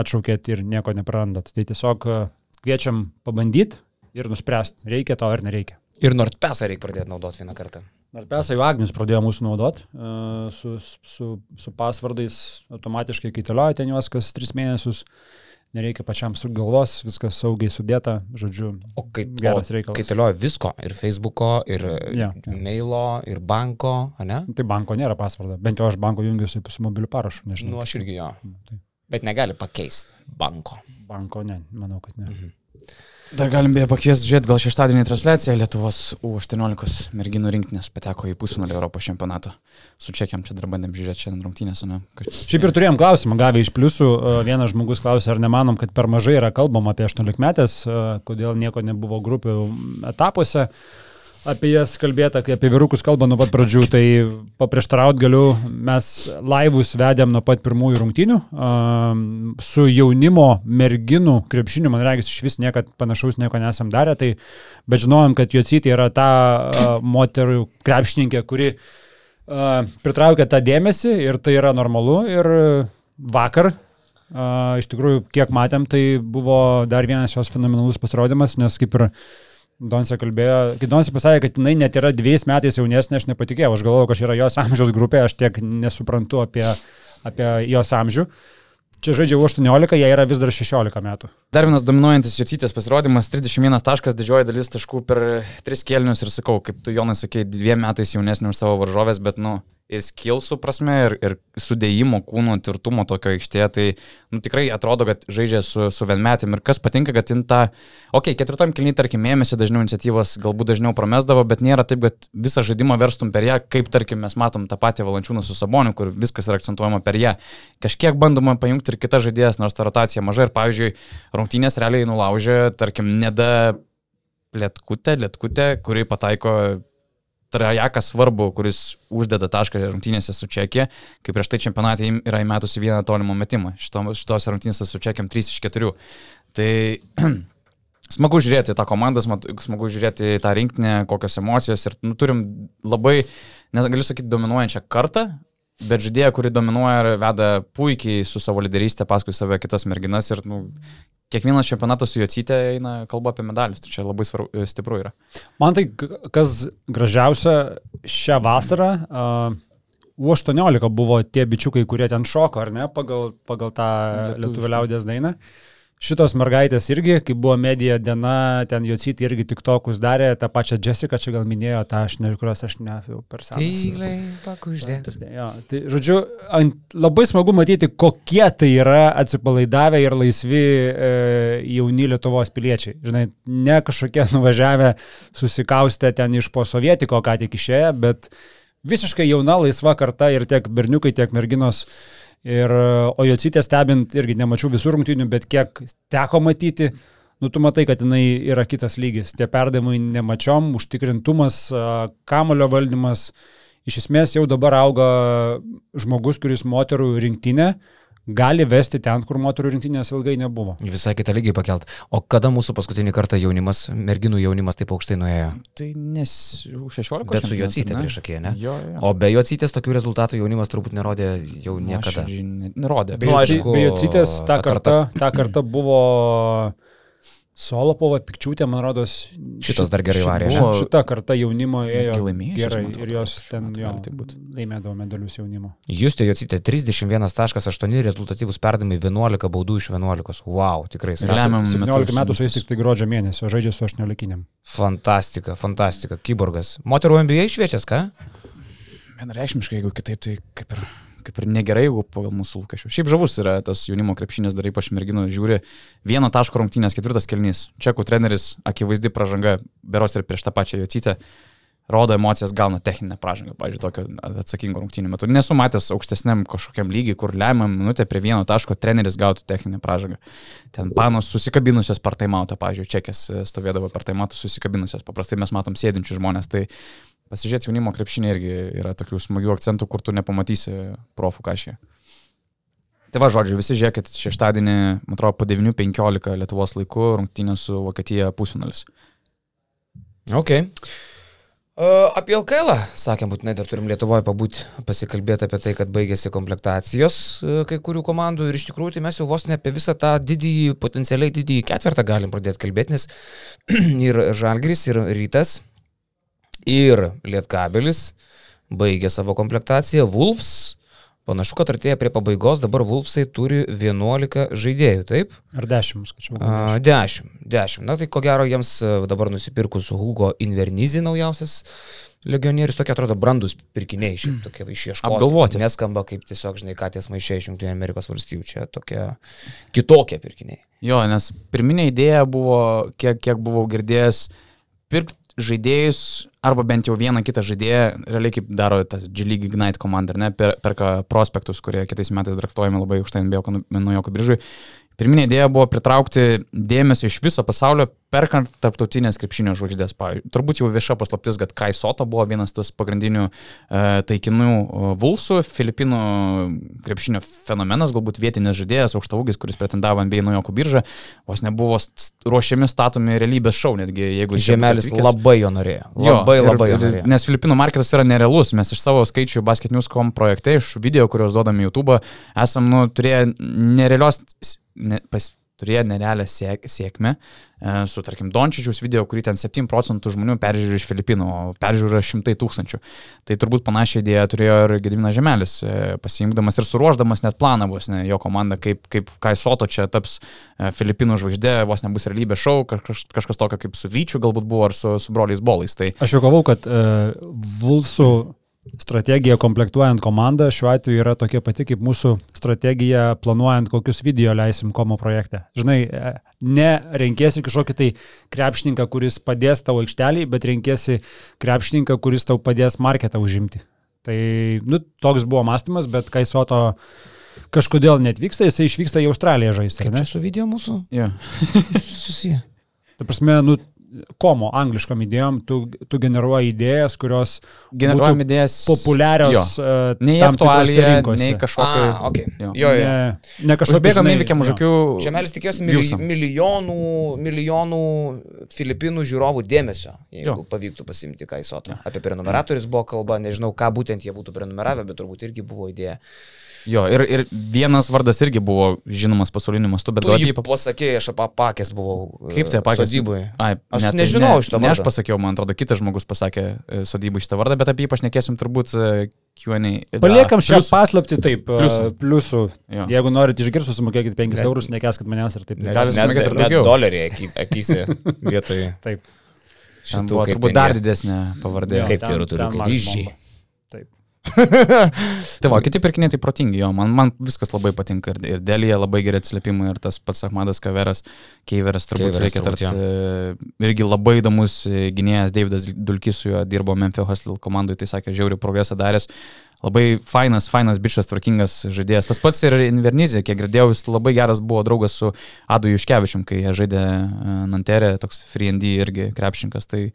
atšaukėt ir nieko neprarandat. Tai tiesiog a, kviečiam pabandyti ir nuspręsti, reikia to ar nereikia. Ir NordPesą reikia pradėti naudoti vieną kartą. Nors pesą jau Agnius pradėjo mūsų naudoti uh, su, su, su pasvardais, automatiškai kaitalioja ten juos kas tris mėnesius, nereikia pačiam su galvos, viskas saugiai sudėta, žodžiu, O kai, Geras reikalas. kai talioja visko, ir Facebooko, ir ja, jo. mailo, ir banko, ne? tai banko nėra pasvarda, bent jau aš banko jungiuosi su mobiliu parašu, nežinau. Nu, aš irgi jo. Tai Bet negali pakeisti banko. banko ne, manau, kad ne. Mhm. Dar galim beje pakviesti žiūrėti gal šeštadienį transliaciją Lietuvos U18 merginų rinktinės pateko į pusfinalį Europos čempionato. Su čekiam čia dar bandėm žiūrėti šiandien rungtynės, ne? Kaž... Šiaip ir turėjom klausimą, gavę iš pliusų, e, vienas žmogus klausė, ar nemanom, kad per mažai yra kalbama apie 18 metės, kodėl nieko nebuvo grupių etapuose. Apie jas kalbėta, kai apie vyrukus kalba nuo pat pradžių, tai paprieštaraut galiu, mes laivus vedėm nuo pat pirmųjų rungtynių. Su jaunimo merginų krepšiniu, man regis, iš vis niekad panašaus nieko nesam darę, tai, bet žinojom, kad Jocytė yra ta uh, moterų krepšininkė, kuri uh, pritraukia tą dėmesį ir tai yra normalu. Ir vakar, uh, iš tikrųjų, kiek matėm, tai buvo dar vienas jos fenomenalus pasirodymas, nes kaip ir Donce kalbėjo, kai Donce pasakė, kad jinai net yra dviejais metais jaunesnė, aš nepatikėjau, aš galvojau, kad yra jos amžiaus grupė, aš tiek nesuprantu apie, apie jos amžių. Čia žaidžia 18, jai yra vis dar 16 metų. Dar vienas dominuojantis Jocytės pasirodymas - 31 taškas, didžioji dalis taškų per 3 kelnius ir sakau, kaip tu Jonas sakei, dviem metais jaunesnė už savo varžovės, bet, nu, ir skilsų prasme, ir, ir sudėjimo kūno tvirtumo tokio aikštėje, tai nu, tikrai atrodo, kad žaidžia su, su vienmetėm ir kas patinka, kad jin tą, okei, okay, ketvirtam kilniui, tarkim, mėnesį dažniau iniciatyvos galbūt dažniau pramesdavo, bet nėra taip, kad visą žaidimą verstum per ją, kaip tarkim mes matom tą patį valančiūną su Saboniu, kur viskas yra akcentuojama per ją. Kažkiek bandoma pajungti ir kitas žaidėjas, nors ta rotacija maža ir, pavyzdžiui, rungtynės realiai nulaužė, tarkim, neda Lietkutė, Lietkutė, kuri pataiko trajeką svarbu, kuris uždeda tašką rungtynėse su Čekija, kai prieš tai čempionatė yra įmetusi vieną tolimą metimą. Šito, šitos rungtynėse su Čekiam 3 iš 4. Tai (clears throat) Smagu žiūrėti tą komandą, smagu žiūrėti tą rinktinę, kokios emocijos ir nu, turim labai, nes galiu sakyti, dominuojančią kartą, bet žaidėja, kuri dominuoja ir veda puikiai su savo lyderystė paskui save kitas merginas ir nu, kiekvienas čempionatas su Jocytė eina kalba apie medalius, tai čia labai svaru, stipru yra. Man tai kas gražiausia šią vasarą. Uh, U18 buvo tie bičiukai, kurie ten šoko, ar ne, pagal, pagal tą lietuvių liaudės dainą. Šitos mergaitės irgi, kai buvo medija diena, ten Jocyti irgi tik tokus darė, tą pačią Jessica čia gal minėjo, tą aš ne, kurios aš ne jau per seną. Tyliai pakuždė. Jo, tai žodžiu, ant, labai smagu matyti, kokie tai yra atsipalaidavę ir laisvi e, jauni Lietuvos piliečiai. Žinai, ne kažkokie (laughs) nuvažiavę, susikaustę ten iš po sovietiko, ką tik išėję, bet visiškai jauna, laisva karta ir tiek berniukai, tiek merginos. Ir, o Jocitė stebint, irgi nemačiau visų rungtynių, bet kiek teko matyti, nu tu matai, kad jinai yra kitas lygis. Tie perdavimai nemačiom, užtikrintumas, kamulio valdymas. Iš esmės jau dabar auga žmogus, kuris moterų rinktinę gali vesti ten, kur moterų rinktinės ilgai nebuvo. Visai kitą lygį pakelt. O kada mūsų paskutinį kartą jaunimas, merginų jaunimas taip aukštai nuėjo? Tai nes 16. Bet su Jocytė prieš akį, ne? Jo, jo. O be Jocytės tokių rezultatų jaunimas turbūt nerodė jau niekada. Nuoširdžiai ne- Nerodė. Nu, aišku, Bejocitės ta ta karta, ta karta buvo Solopova, Pikčiūtė, man rodos. Šitos dar gerai šit- varė, ne? Buvo, šita karta jaunimo ėjo Netgi laimėjusios, gerai atrodo, ir jos ten jo, laimėdavo medalius jaunimo. Justė Jocytė 31.8 rezultatyvus perdavimai 11 baudų iš 11. Wow, tikrai lemiam 17 metus metų mestus. tik tai gruodžio mėnesio, žaidžia su 18. Fantastika, fantastika, kyborgas. Moterų NBA šviečias, ką? Vienareikšmiškai, jeigu kitaip, tai kaip ir, kaip ir negerai, jeigu pagal mūsų lūkesčius. Šiaip žavus yra tas jaunimo krepšinės, dar ypač merginų žiūri vieno taško rungtynės, ketvirtas kelnys. Čekų treneris, akivaizdi pažanga, beros ir prieš tą pačią Jocytę, rodo emocijas, gauna techninę pažangą, pavyzdžiui, tokio atsakingo rungtynių metu. Nesu matęs aukštesniam kažkokiam lygiai, kur lemiam minutę prie vieno taško treneris gautų techninę pažangą. Ten panos susikabinusios per taimautą, pavyzdžiui, čekės stovėdavo per taimautą susikabinusios. Paprastai mes matom sėdinčius žmonės, tai pasižiūrėti jaunimo krepšinį irgi yra tokių smagių akcentų, kur tu nepamatysi profų kažkiek. Tai va, žodžiu, visi žiūrėkit, šeštadienį, man atrodo, po 9.15 Lietuvos laiku rungtynė su Vokietija pusfinalis. Ok. Uh, apie LKL, sakėm, būtinai dar turim Lietuvoje pabūti, pasikalbėti apie tai, kad baigėsi komplektacijos uh, kai kurių komandų ir iš tikrųjų tai mes jau vos ne apie visą tą didįjį, potencialiai didįjį ketvirtą galim pradėti kalbėti, nes (clears throat) ir Žalgris, ir Rytas, ir Lietkabelis baigė savo komplektaciją, Wolves, panašu, kad artėja prie pabaigos, dabar Wolvesai turi 11 žaidėjų, taip? Ar 10, skaičiau. A, 10, 10. Na tai ko gero jiems a, dabar nusipirkus Hugo Invernizį naujausias legionierius, tokie atrodo brandus pirkiniai, šiaip tokie išieškoti. Apgalvoti. Neskamba kaip tiesiog, žinai, katės maišė iš Junktinių Amerikos valstybių, čia tokie kitokie pirkiniai. Jo, nes pirminė idėja buvo, kiek, kiek buvau girdėjęs, pirkti žaidėjus arba bent jau vieną kitą žaidėją, realiai kaip daro tas G-League Ignite komanda, ne, per, perka prospektus, kurie kitais metais draftuojami labai aukštai NBA naujoko biržui. Pirminė idėja buvo pritraukti dėmesį iš viso pasaulio, perkant tarptautinės krepšinio žvaigždės. Pavyzdžiui, turbūt jau vieša paslaptis, kad Kai Soto buvo vienas tas pagrindinių e, taikinų e, Vulsų, Filipinų krepšinio fenomenas, galbūt vietinis žaidėjas, aukštaugis, kuris pretendavo NBA naujoko biržą, vos nebuvo ruošiami statomi realybės šou, netgi jeigu Žemelis atvykęs. labai jo norėjo. Jo, Labai, ir- labai jo norėjo. Nes Filipinų marketas yra nerealus. Mes iš savo skaičių basketnews.com projekte, iš video, kuriuos duodame YouTube, esam nu, turėję nerealios, ne, pas, turėję nerealią siek, sėkmę e, su, tarkim, Dončičius video, kurį ten 7 procentų žmonių peržiūri iš Filipinų, peržiūri šimtai tūkstančių. Tai turbūt panašią idėją turėjo ir Gediminas Žemelis, e, pasiimdamas ir suruoždamas net planą vos ne jo komanda, kaip, kaip Kai Soto čia taps e, Filipinų žvaigždė, vos nebus realybės šou, kažkas, kažkas tokio kaip su Vyčiu galbūt buvo ar su, su broliais Bolais. Tai Aš jau galvau, kad uh, Vulsų strategija komplektuojant komandą šiuo atveju yra tokia pati kaip mūsų strategija planuojant, kokius video leisim komo projekte. Žinai, e, ne renkėsi kažkokį tai krepšininką, kuris padės tavo aikštelį, bet renkėsi krepšininką, kuris tau padės marketą užimti. Tai, nu, toks buvo mąstymas, bet kai Soto kažkodėl netvyksta, jisai išvyksta į Australiją žaisti. Kaip ne? čia su video mūsų yeah. susiję? Ta prasme, nu, komo, angliškom idėjom, tu, tu generuoji idėjas, kurios Generuojam idėjas. populiarios Jo. uh, Nei aktualija, nei kažkokia. A, okay. Jo. jo, jo. Ne, ne kažkokia. Žinai, įvykiam už akių. Žemelis tikėjosi mili milijonų, milijonų Filipinų žiūrovų dėmesio, jeigu Jo. jo. pavyktų pasimti Kaisoto. Apie prenumeratorius buvo kalba, nežinau, ką būtent jie būtų prenumeravę, bet turbūt irgi buvo idėja. Jo, ir, ir vienas vardas irgi buvo žinomas pasauliniu mastu, bet Tu gal jį jį pasakėjai, aš apakęs buvau. e, Kaip tai apakęs? Sodyboje. Ai, Aš ne, tai nežinau ne, šito Ne aš pasakiau, man atrodo, kitas žmogus pasakė e, sodybų šitą vardą, bet apie jį pašnekėsim turbūt e, Q&A. Paliekam šią Plius- paslapti taip, Pliusų. pliusų. Jo. Jeigu norite išgirsti, sumokėkit 5 Ne. eurus, nekeskit manęs ir taip. Net, Gali net, susimokėti ir net daugiau. dolerį aky- akyse vietoj Taip. Šitų. turbūt dar didesnė pavardė. Kaip tie rutuliukai, ten (laughs) Tai va, kiti pirkiniai tai protingi, jo, man, man viskas labai patinka ir, ir dėlėje labai geri atsiliepimai ir tas pats Ahmadas Kaveras, Keiveras turbūt Keiveras reikia tarti. Irgi labai įdomus e, gynėjas Davidas Dulkis su juo dirbo Memphis Hustle komandai, tai sakė, žiauri progresą daręs. Labai fainas, fainas bičias, tvarkingas žaidėjas. Tas pats ir Invernizė, kiek girdėjau, jis labai geras buvo draugas su Adu Juškevičium, kai jie žaidė e, Nanterė, toks D irgi krepšininkas. Tai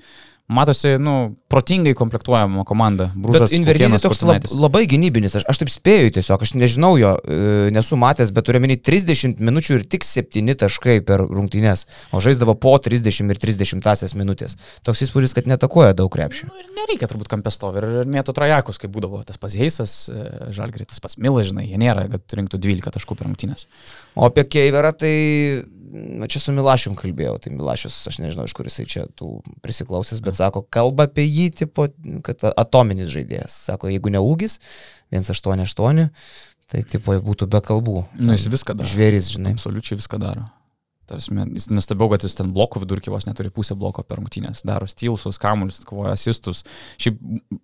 matosi, nu, protingai komplektuojama komanda. Brūžas, Kukėnas, toks lab, labai gynybinis, aš, aš taip spėju tiesiog, aš nežinau jo, e, nesu matęs, bet turiu menį 30 minučių ir tik 7 taškai per rungtynes, o žaisdavo po 30 ir 30 minutės. Toks įspūdis, kad netakoja daug krepšių. Nu, ir nereikia turbūt kampestovi ir, ir mėto trajekus, kaip būdavo tas pats Heisas, Žalgris, tas pats Milas, žinai, jie nėra, kad rinktų 12 taškų per rungtynės. O apie Keiverą tai, na čia su Milašium kalbėjau, tai Milašius, aš nežinau, iš kur jisai čia tų prisiklausęs, bet sako, kalba apie jį, tipo, kad atominis žaidėjas. Sako, jeigu ne ūgis, 188, tai tipo būtų be kalbų. Nu, jis viską daro. Žvėris, žinai. Absoliučiai viską daro. Tarsi, jis nustebėjau, kad jis ten blokų vidurkį vos neturi pusę bloko per rungtynės. Daro stilsus, kamuolius, kovoja asistus. Šiaip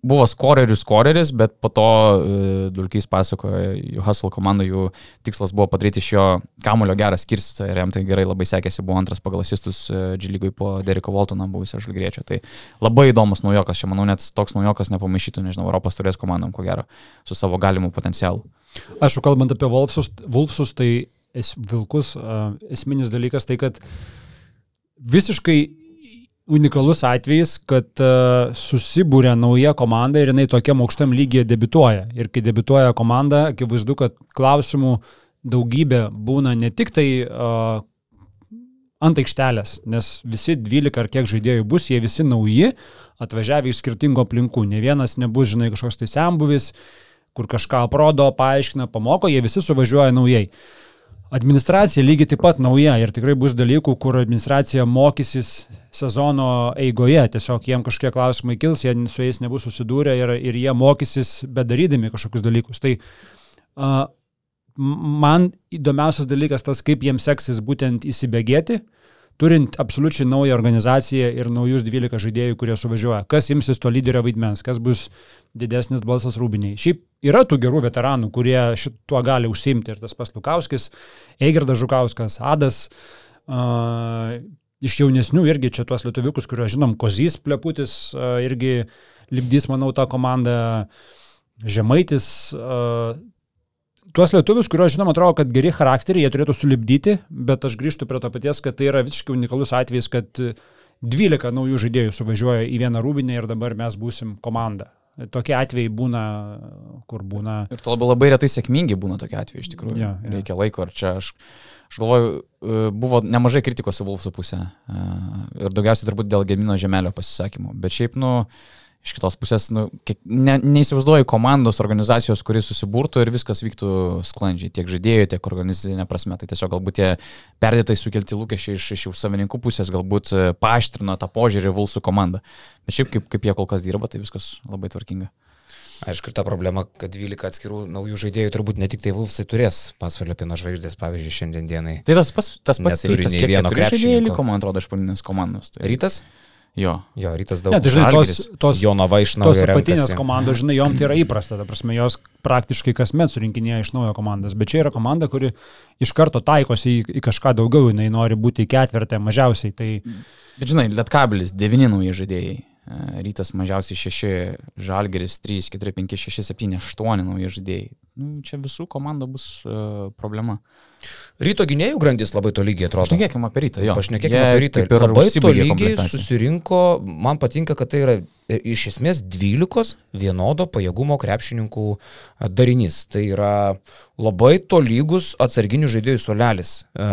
buvo skorerius, skoreris, bet po to uh, Dulkys pasakojo, jų Hustle komanda, jų tikslas buvo padaryti iš jo kamulio gerą skirstytoją ir jam tai gerai labai sekėsi, buvo antras pagal asistus uh, Džilygui po Deriko Voltono buvusio žalgriečio. Tai labai įdomus naujokas, čia manau net toks naujokas nepamaišytų, nežinau, Europos turės komandom, ko gero, su savo galimu potencialu. Aš kalbant apie Wolfsus, Wolfsus tai es, vilkus, uh, esminis dalykas tai, kad visiškai unikalus atvejis, kad uh, susibūrė nauja komanda ir jinai tokiam aukštam lygiai debituoja. Ir kai debituoja komanda, akivaizdu, kad klausimų daugybė būna ne tik tai uh, ant aikštelės, nes visi 12 ar kiek žaidėjų bus, jie visi nauji, atvažiavę iš skirtingų aplinkų. Ne vienas nebus, žinai, kažkoks tai sembuvis, kur kažką aprodo, paaiškina, pamoko, jie visi suvažiuoja naujai. Administracija lygiai taip pat nauja ir tikrai bus dalykų, kur administracija mokysis sezono eigoje, tiesiog jiem kažkokie klausimai kils, jie su jais nebus susidūrę ir, ir jie mokysis bedarydami kažkokius dalykus. Tai uh, man įdomiausias dalykas tas, kaip jiems seksis būtent įsibėgėti, turint absoliučiai naują organizaciją ir naujus 12 žaidėjų, kurie suvažiuoja. Kas imsis to lyderio vaidmens, kas bus didesnis balsas rūbiniai. Šiaip yra tų gerų veteranų, kurie šituo gali užsimti. Ir tas pats Lukauskis, Eigerdas Žukauskas, Adas. Uh, iš jaunesnių irgi čia tuos lietuviukus, kuriuos žinom, Kozys Pleputis uh, irgi lipdys, manau, tą komandą. Žemaitis. Uh, tuos lietuvius, kuriuos žinom, atrodo, kad geri charakteriai, jie turėtų sulibdyti, bet aš grįžtu prie to paties, kad tai yra visiškai unikalus atvejis, kad 12 naujų žaidėjų suvažiuoja į vieną rūbinę ir dabar mes būsim komanda. Tokie atvejai būna, kur būna. Ir to labai, labai retai sėkmingi būna tokie atvejai iš tikrųjų. Jo, jo. Reikia laiko ir čia aš, aš galvoju, e, buvo nemažai kritikos į Vulfsų pusę. e, Ir daugiausiai turbūt dėl Gemino Žemelio pasisakymų. Bet šiaip, nu, iš kitos pusės, nu, kiek, ne, neįsivaizduoju komandos, organizacijos, kuris susiburtų ir viskas vyktų sklandžiai, tiek žaidėjų, tiek organizacinė prasme. Tai tiesiog galbūt tie perdėtai sukelti lūkesčiai iš, iš jų savininkų pusės galbūt e, paaštrino tą požiūrį Vulsų komandą. Bet šiaip kaip, kaip jie kol kas dirba, tai viskas labai tvarkinga. Aišku, ir ta problema, kad 12 atskirų naujų žaidėjų turbūt ne tik tai Vulfsai turės pasvalio pino žvaigždės, pavyzdžiui, šiandien dienai. Tai tas pats, tas pats rytas, kiek vieno krepšininko. liko, man atrodo, iš pagrindinės komandos. Tai, Rytas? Jo. Jo, rytas daug. Ne, tai žinai, tos, tos, Jonava iš tos naujo. apatinės renkasi. komandos, žinai, jom tai yra įprasta, ta prasme, jos praktiškai kasmet surinkinėja iš naujo komandas, bet čia yra komanda, kuri iš karto taikosi į, į kažką daugiau, jinai nori būti į ketvirtą mažiausiai. Tai Bet žinai, Lietkabilis, devyni nauji žaidėjai. Rytas mažiausiai 6, Žalgeris 3, 4, 5, 6, 7, 8 nauji žaidėjai. Nu, čia visų komandų bus uh, problema. Ryto gynėjų grandis labai tolygiai atrodo. Pašnekėkime apie rytą, jo. Pašnekėkime apie rytą. ir Labai tolygiai susirinko, man patinka, kad tai yra iš esmės 12 vienodo pajėgumo krepšininkų darinys. Tai yra labai tolygus atsarginių žaidėjų solelis. E,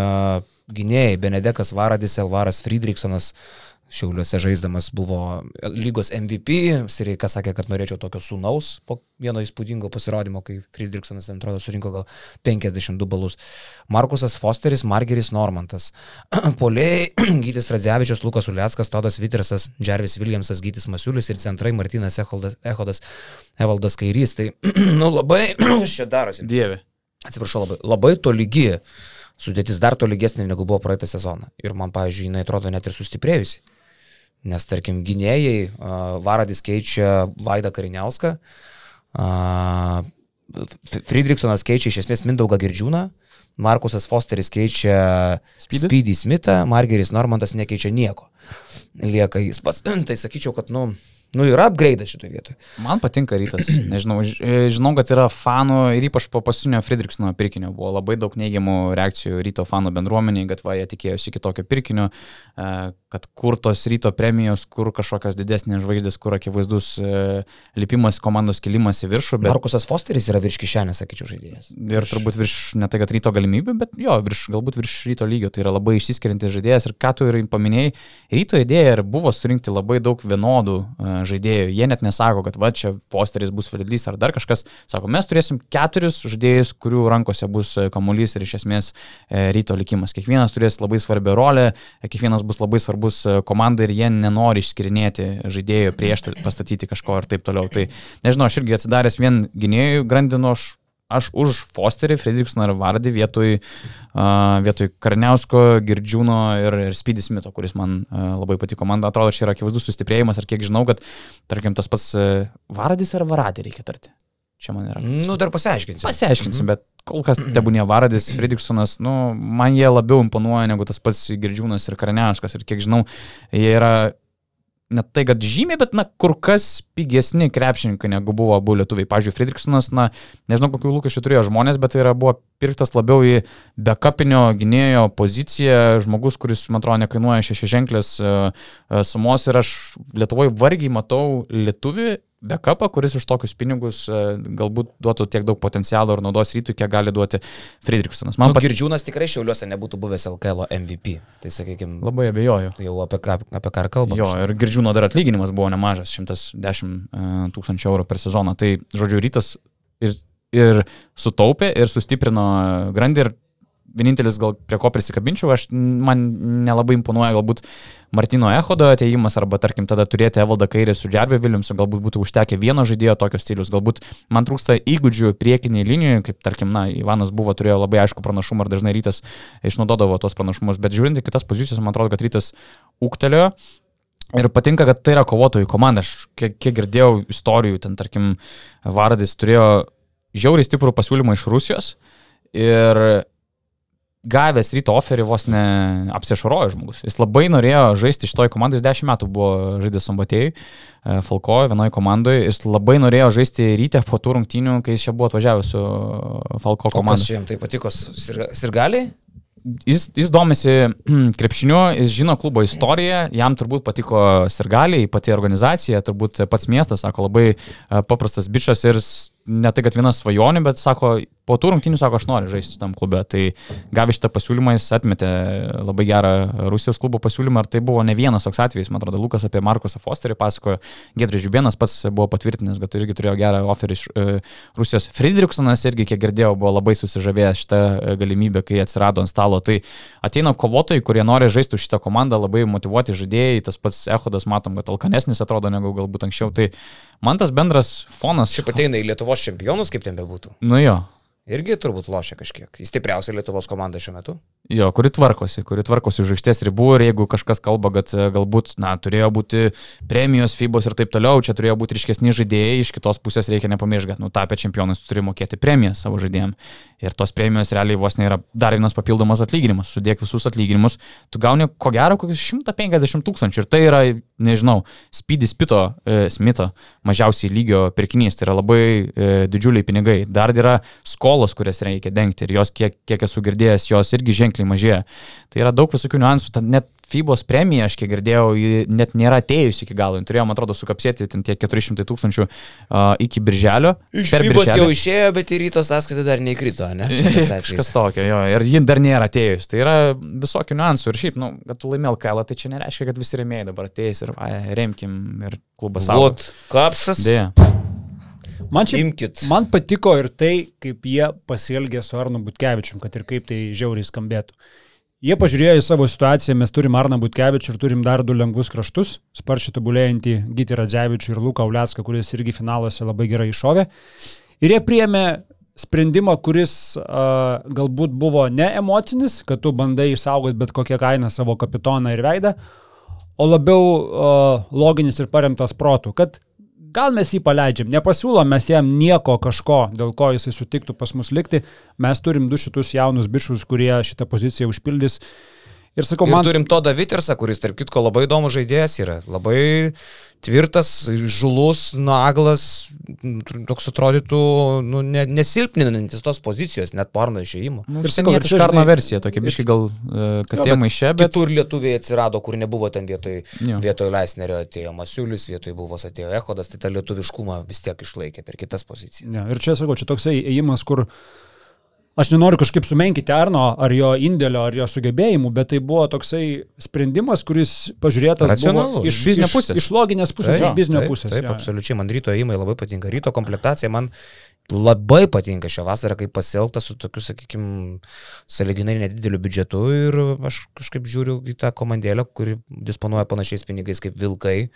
Gynėjai Benedekas Varadis, Elvaras Friedrichsonas. Šiauliuose žaisdamas buvo lygos MVP, Sireika sakė, kad norėčiau tokio sunaus po vieno įspūdingo pasirodymo, kai Friedrichsonas, ten atrodo, surinko gal 52 balus. Markusas Fosteris, Margeris Normantas. (clears throat) Poliai, (clears throat) Gytis Radzevičius, Lukas Uliackas, Todas Vitersas, Džervis Williamsas, Gytis Masiulis ir centrai Martinas Echodas, Echodas Evaldas Kairys. Tai, (clears throat) nu, labai, čia darosi. Dieve. Atsiprašau, labai, labai tolygi. Sudėtis dar tolygesnė negu buvo praeitą sezoną. Ir man, pavyzdžiui, jinai atrodo net ir sustiprėjusi. Nes, tarkim, gynėjai, Varadis keičia Vaidą Kariniauską, Friedrichsonas keičia iš esmės Mindaugą Girdžiūną, Markusas Fosteris keičia Speedy? Speedy Smithą, Margeris Normantas nekeičia nieko. Lieka jis pats. (clears throat) tai sakyčiau, kad, nu, nu yra upgrade šitoje vietoje. Man patinka rytas. (clears throat) Nežinau, e, žinau, kad yra fanų ir ypač po paskutinio Friedrichsono pirkinio buvo labai daug neigiamų reakcijų ryto fanų bendruomeniai, kad va, jie tikėjosi kitokio pirkinio, e, kad kur tos ryto premijos, kur kažkokios didesnės žvaigždės, kur akivaizdus e, lipimas komandos kilimas į viršų, bet Markusas Fosteris yra virš kišenės, sakyčiau, žaidėjas. ir turbūt virš, ne tai, kad ryto galimybių, bet jo, virš, galbūt virš ryto lygio, tai yra labai išsiskiriantis žaidėjas ir ką tu ir paminėjai, ryto idėja ir buvo surinkti labai daug vienodų žaidėjų. Jie net nesako, kad va čia posteris bus vedlys ar dar kažkas. Sako, mes turėsim keturis žaidėjus, kurių rankose bus e, kamuolys ir iš esmės e, ryto likimas. Kiekvienas turės labai svarbią rolę, e, kiekvienas bus labai svarbus e, komandai ir jie nenori išskirinėti žaidėjų prieš pastatyti kažko ir taip toliau. Tai nežinau, aš irgi atsidaręs vien gynėjų grandinu, aš aš už Fosterį, Fredriksoną ir Vardį vietoj, uh, vietoj Karniausko, Girdžiūno ir, ir Speedy Smito, kuris man uh, labai patiko. Man atrodo, čia yra akivaizdus sustiprėjimas ir kiek žinau, kad, tarkim, tas pats uh, Vardis ar Varadį reikia tarti. Čia man yra. Nu, dar pasiaiškinsiu. Pasiaiškinsim, bet kol kas tebūnė Varadis, Fredriksonas, nu, man jie labiau imponuoja negu tas pats Girdžiūnas ir Karniauskas. Ir kiek žinau, jie yra net tai, kad žymiai, bet, na, kur kas pigesni krepšininkai negu buvo abu lietuviai. Pavyzdžiui, Friedrichsonas, na, nežinau, kokių lūkesčių turėjo žmonės, bet tai yra buvo pirktas labiau į backupinio gynėjo poziciją, žmogus, kuris, man atrodo, nekainuoja šešiženklės uh, sumos ir aš Lietuvoje vargiai matau lietuvį backupą, kuris už tokius pinigus uh, galbūt duotų tiek daug potencialo ir naudos rytui, kiek gali duoti Friedrichsonas. Man Man pat... Girdžiūnas tikrai šiauliuose nebūtų buvęs LKL MVP. Tai sakykime, labai abejoju. jau apie ką, apie ką ir kalbame. Jo, ir Girdžiūno dar atlyginimas buvo nemažas, 110 e, tūkstančių eurų per sezoną. Tai, žodžiu, rytas ir, ir sutaupė, ir sustiprino grandį. Ir vienintelis, gal prie ko prisikabinčiau, aš, man nelabai imponuoja galbūt Martino Echodo ateimas, arba, tarkim, tada turėti Evaldą Kairį su Džervi Viljamsu, galbūt būtų užtekę vieno žaidėjo tokio stilius, galbūt man trūksta įgūdžių priekiniai linijoje, kaip, tarkim, na, Ivanas buvo, turėjo labai aišku pranašumą ir dažnai rytas išnaudodavo tos pranašumus, bet žiūrint į kitas pozicijas, man atrodo, kad rytas ūktelėjo. Ir patinka, kad tai yra kovotojų komanda. Aš kiek, kiek girdėjau istorijų, ten tarkim, Varadis turėjo žiauriai stiprų pasiūlymą iš Rusijos ir gavęs ryto oferį vos ne apsišarojo žmogus. Jis labai norėjo žaisti šitoj komandai, jis 10 metų buvo žaidęs Sambatėjui, Falkoje, vienoje komandoje, jis labai norėjo žaisti ryte po tų rungtynių, kai jis čia buvo atvažiavęs su Falko komanda. čia jam tai patiko? Sirga- Sirgaliai? Jis, jis domisi (clears throat) krepšiniu, jis žino klubo istoriją, jam turbūt patiko sirgaliai, pati organizacija, turbūt pats miestas, sako, labai e, paprastas bičias ir ne tai, kad viena svajonė, bet sako, po tų rungtynių sako, aš noriu žaisti tam klube. Tai gavę šitą pasiūlymą jis atmetė labai gerą Rusijos klubo pasiūlymą ir tai buvo ne vienas toks atvejis, man atrodo, Lukas apie Markusą Fosterį pasakojo, Gedris Žiubienas pats buvo patvirtinęs, kad irgi turėjo gerą oferį iš e, Rusijos. Friedrichsonas irgi, kiek girdėjau, buvo labai susižavėjęs šitą galimybę, kai atsirado ant stalo. Tai ateina kovotojai, kurie nori žaisti už šitą komandą, labai motivuoti žaidėjai, tas pats Ehodas, matom, kad alkanesnis atrodo negu galbūt anksčiau. Tai man tas bendras fonas. Šiaip ateina į Lietuvos čempionus, kaip ten bebūtų. Nu jo, Irgi turbūt lošia kažkiek. Jis stipriausia Lietuvos komanda šiuo metu. Jo, kuri tvarkosi, kuri tvarkosi už aikštės ribų ir jeigu kažkas kalba, kad e, galbūt, na, turėjo būti premijos, FIBOS ir taip toliau, čia turėjo būti ryškesni žaidėjai, iš kitos pusės reikia nepamiršti, kad, nu, tapę čempionais tu turi mokėti premiją savo žaidėjim. Ir tos premijos realiai vos nėra dar vienas papildomas atlyginimas. Sudėk visus atlyginimus, tu gauni ko gero kokius 150 tūkstančių. Ir tai yra nežinau, Speedy Spito, e, Smito mažiausiai lygio pirkinys, tai yra labai e, didžiuliai pinigai. Dar yra skolos, kurias reikia dengti ir jos, kiek, kiek esu girdėjęs, jos irgi ženkliai mažėja. Tai yra daug visokių niuansų, net FIBOS premija, aš kiek girdėjau, net nėra atėjusi iki galo. Turėjo, man atrodo, sukapsėti ten tie 400 tūkstančių uh, iki birželio. Iš FIBOS jau išėjo, bet į ryto sąskaitą dar neįkrito, ne? (laughs) Kažkas tokio, jo, ir ji dar nėra atėjus. Tai yra visokių niuansų ir šiaip, nu, kad tu laimėl kailą, tai čia nereiškia, kad visi remėjai dabar ateis ir ai, remkim ir klubas savo. Vat, kapšas. Dėja. Man, šiaip, Imkit. man patiko ir tai, kaip jie pasielgė su Arnu Butkevičium, kad ir kaip tai žiauriai skambėtų. Jie pažiūrėjo į savo situaciją, mes turim Arną Butkevičių ir turim dar du lengvus kraštus, sparčiai tobulėjantį Gyti Radzevičių ir Luką Uliaską, kuris irgi finaluose labai gerai iššovė. Ir jie priėmė sprendimą, kuris uh, galbūt buvo ne emocinis, kad tu bandai išsaugoti bet kokią kainą savo kapitoną ir veidą, o labiau uh, loginis ir paremtas protų, kad gal mes jį paleidžiam, nepasiūlom mes jam nieko kažko, dėl ko jisai sutiktų pas mus likti, mes turim du šitus jaunus bičius, kurie šitą poziciją užpildys. Ir sakau, Ir man... turim Todą Vitersą, kuris, tarp kitko, labai įdomus žaidėjas yra. Labai tvirtas, žulus, naglas, toks atrodytų nu, ne, nesilpninantis tos pozicijos, net parno išėjimo. Nu, Ir ir sakau, ir čia, Karno versija, tokia biški gal uh, katė maiše, bet... Kitur lietuviai atsirado, kur nebuvo ten vietoj, Jo. vietoj Leisnerio atėjo Masiulis, vietoj buvo atėjo Ehodas, tai tą lietuviškumą vis tiek išlaikė per kitas pozicijas. Ne, ir čia sakau, čia toksai ėjimas, kur aš nenoriu kažkaip sumenkyti Arno ar jo indėlio, ar jo sugebėjimų, bet tai buvo toksai sprendimas, kuris pažiūrėtas iš Iš biznio pusės. Iš loginės pusės, iš biznio taip, pusės. Taip, jo. absoliučiai, man ryto įimai labai patinka. Ryto komplektacija man labai patinka šią vasarą, kaip pasielgta su tokiu, sakykime, saliginai nedideliu biudžetu ir aš kažkaip žiūriu į tą komandėlę, kuri disponuoja panašiais pinigais kaip Vilkai.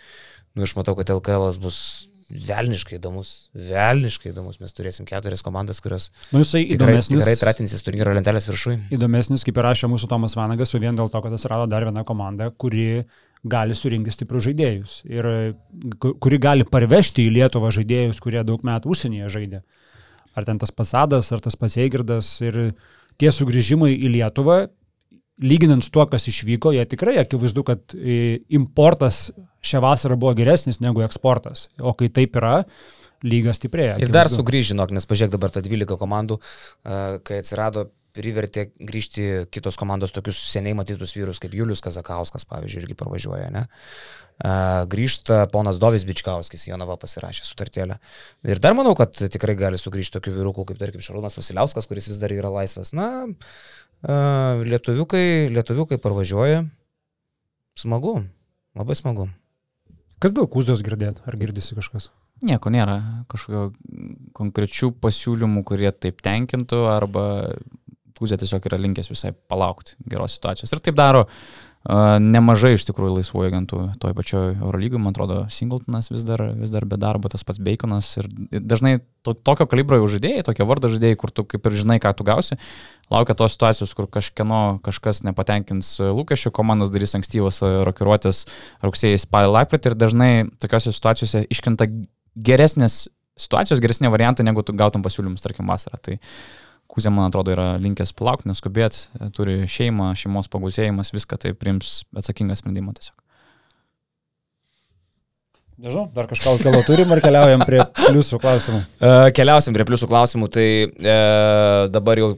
Nu, aš matau, kad LKL bus velniškai įdomus, velniškai įdomus. Mes turėsim keturias komandas, kurios Nu, jisai tikrai, tikrai tratinsis turnyro lentelės viršui. įdomesnis, kaip ir rašė mūsų Tomas Vanagas, o vien dėl to, kad atsirado dar viena komanda, kuri gali surinkti stiprius žaidėjus ir ku- kuri gali parvežti į Lietuvą žaidėjus, kurie daug metų užsienyje žaidė. Ar ten tas pasadas, ar tas pats Eigirdas ir tie sugrįžimai į Lietuvą, lyginant su tuo, kas išvyko, jie tikrai akivaizdu, kad e, importas šią vasarą buvo geresnis negu eksportas. O kai taip yra, lyga stiprėja. Ir dar akivaizdu. sugrįžinok, nes pažiūrėk dabar tą 12 komandų, a, kai atsirado, privertė grįžti kitos komandos tokius seniai matytus vyrus kaip Julius Kazakauskas, pavyzdžiui, irgi parvažiuoja, ne? A, Grįžta ponas Dovis Bičkauskis, Jonava pasirašė sutartėlę. Ir dar manau, kad tikrai gali sugrįžti tokių vyrukų kaip, tarkim, Šarūnas Vasiliauskas, kuris vis dar yra laisvas. Na, lietuviukai, lietuviukai parvažiuoja. Smagu, labai smagu. Kas dėl kūzos girdėt? Ar girdisi kažkas? Nieko nėra, kažkokio konkrečių pasiūlymų, kurie taip tenkintų, arba Kuzė tiesiog yra linkęs visai palaukti geros situacijos. Ir taip daro nemažai iš tikrųjų laisvųjų agentų toj pačioj Eurolygoje, man atrodo, Singletonas vis dar, vis dar be darbo, tas pats Baconas ir dažnai to, tokio kalibro jau žaidėjai, tokio vardo žaidėjai, kur tu kaip ir žinai, ką tu gausi, laukia tos situacijos, kur kažkieno kažkas nepatenkins lūkesčių, komandos darys ankstyvas rokiruotės rugsėjai, spalį, lapkritį ir dažnai tokiose situacijose iškrenta geresnės situacijos, geresnė variantai, negu tu gautum pasiūlymus, tarkim, vasarą. Tai Kuzė, man atrodo, yra linkęs palaukti, neskubėti, turi šeimą, šeimos pagausėjimas, viską tai priims atsakingą sprendimą tiesiog. Nežinau, dar kažką kelo turim ar keliaujam prie pliusų klausimų. (laughs) E, Keliausim prie pliusų klausimų. Tai e, dabar jau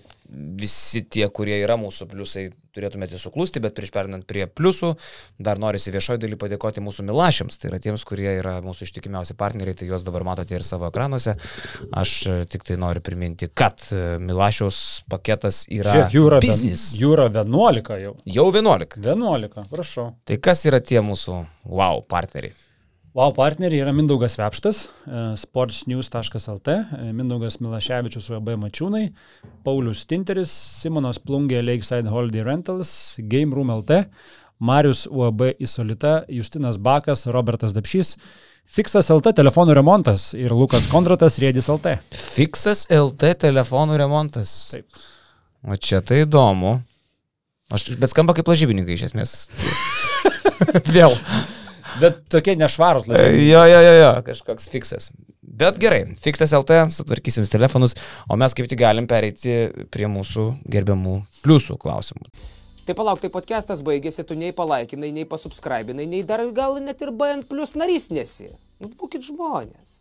visi tie, kurie yra mūsų pliusai, turėtumėte suklusti, bet prieš perinant prie pliusų, dar norisi viešoji daly padėkoti mūsų milašiams. Tai yra tiems, kurie yra mūsų ištikimiausi partneriai, tai juos dabar matote ir savo ekranuose. Aš e, tik tai noriu priminti, kad e, milašiaus paketas yra Žiūrėk, vien, biznis. jų yra 11 jau. Jau 11. 11, prašau. Tai kas yra tie mūsų wow partneriai? Wow partneriai yra Mindaugas Vepštas, e, sportsnews.lt, e, Mindaugas Milaševičius UAB Mačiūnai, Paulius Tinteris, Simonas Plungė Lakeside Holiday Rentals, Game Room LT, Marius UAB Isolita, Justinas Bakas, Robertas Dapšys, Fixas LT telefonų remontas ir Lukas Kondratas Rėdis LT. Fixas LT telefonų remontas. Taip. O čia tai įdomu. Aš, bet skamba kaip lažybininkai iš esmės. (laughs) Vėl. Bet tokie nešvarus lažiai. Jo, jo, jo, jo, kažkoks fiksas. Bet gerai, fiksas LT, sutvarkysim telefonus, o mes kaip tik galim pereiti prie mūsų gerbiamų pliusų klausimų. Tai palauk, tai podcastas baigėsi, tu nei palaikinai, nei pasubscribinai, nei dar gal net ir BN plus narys nesi. Nu, būkit žmonės.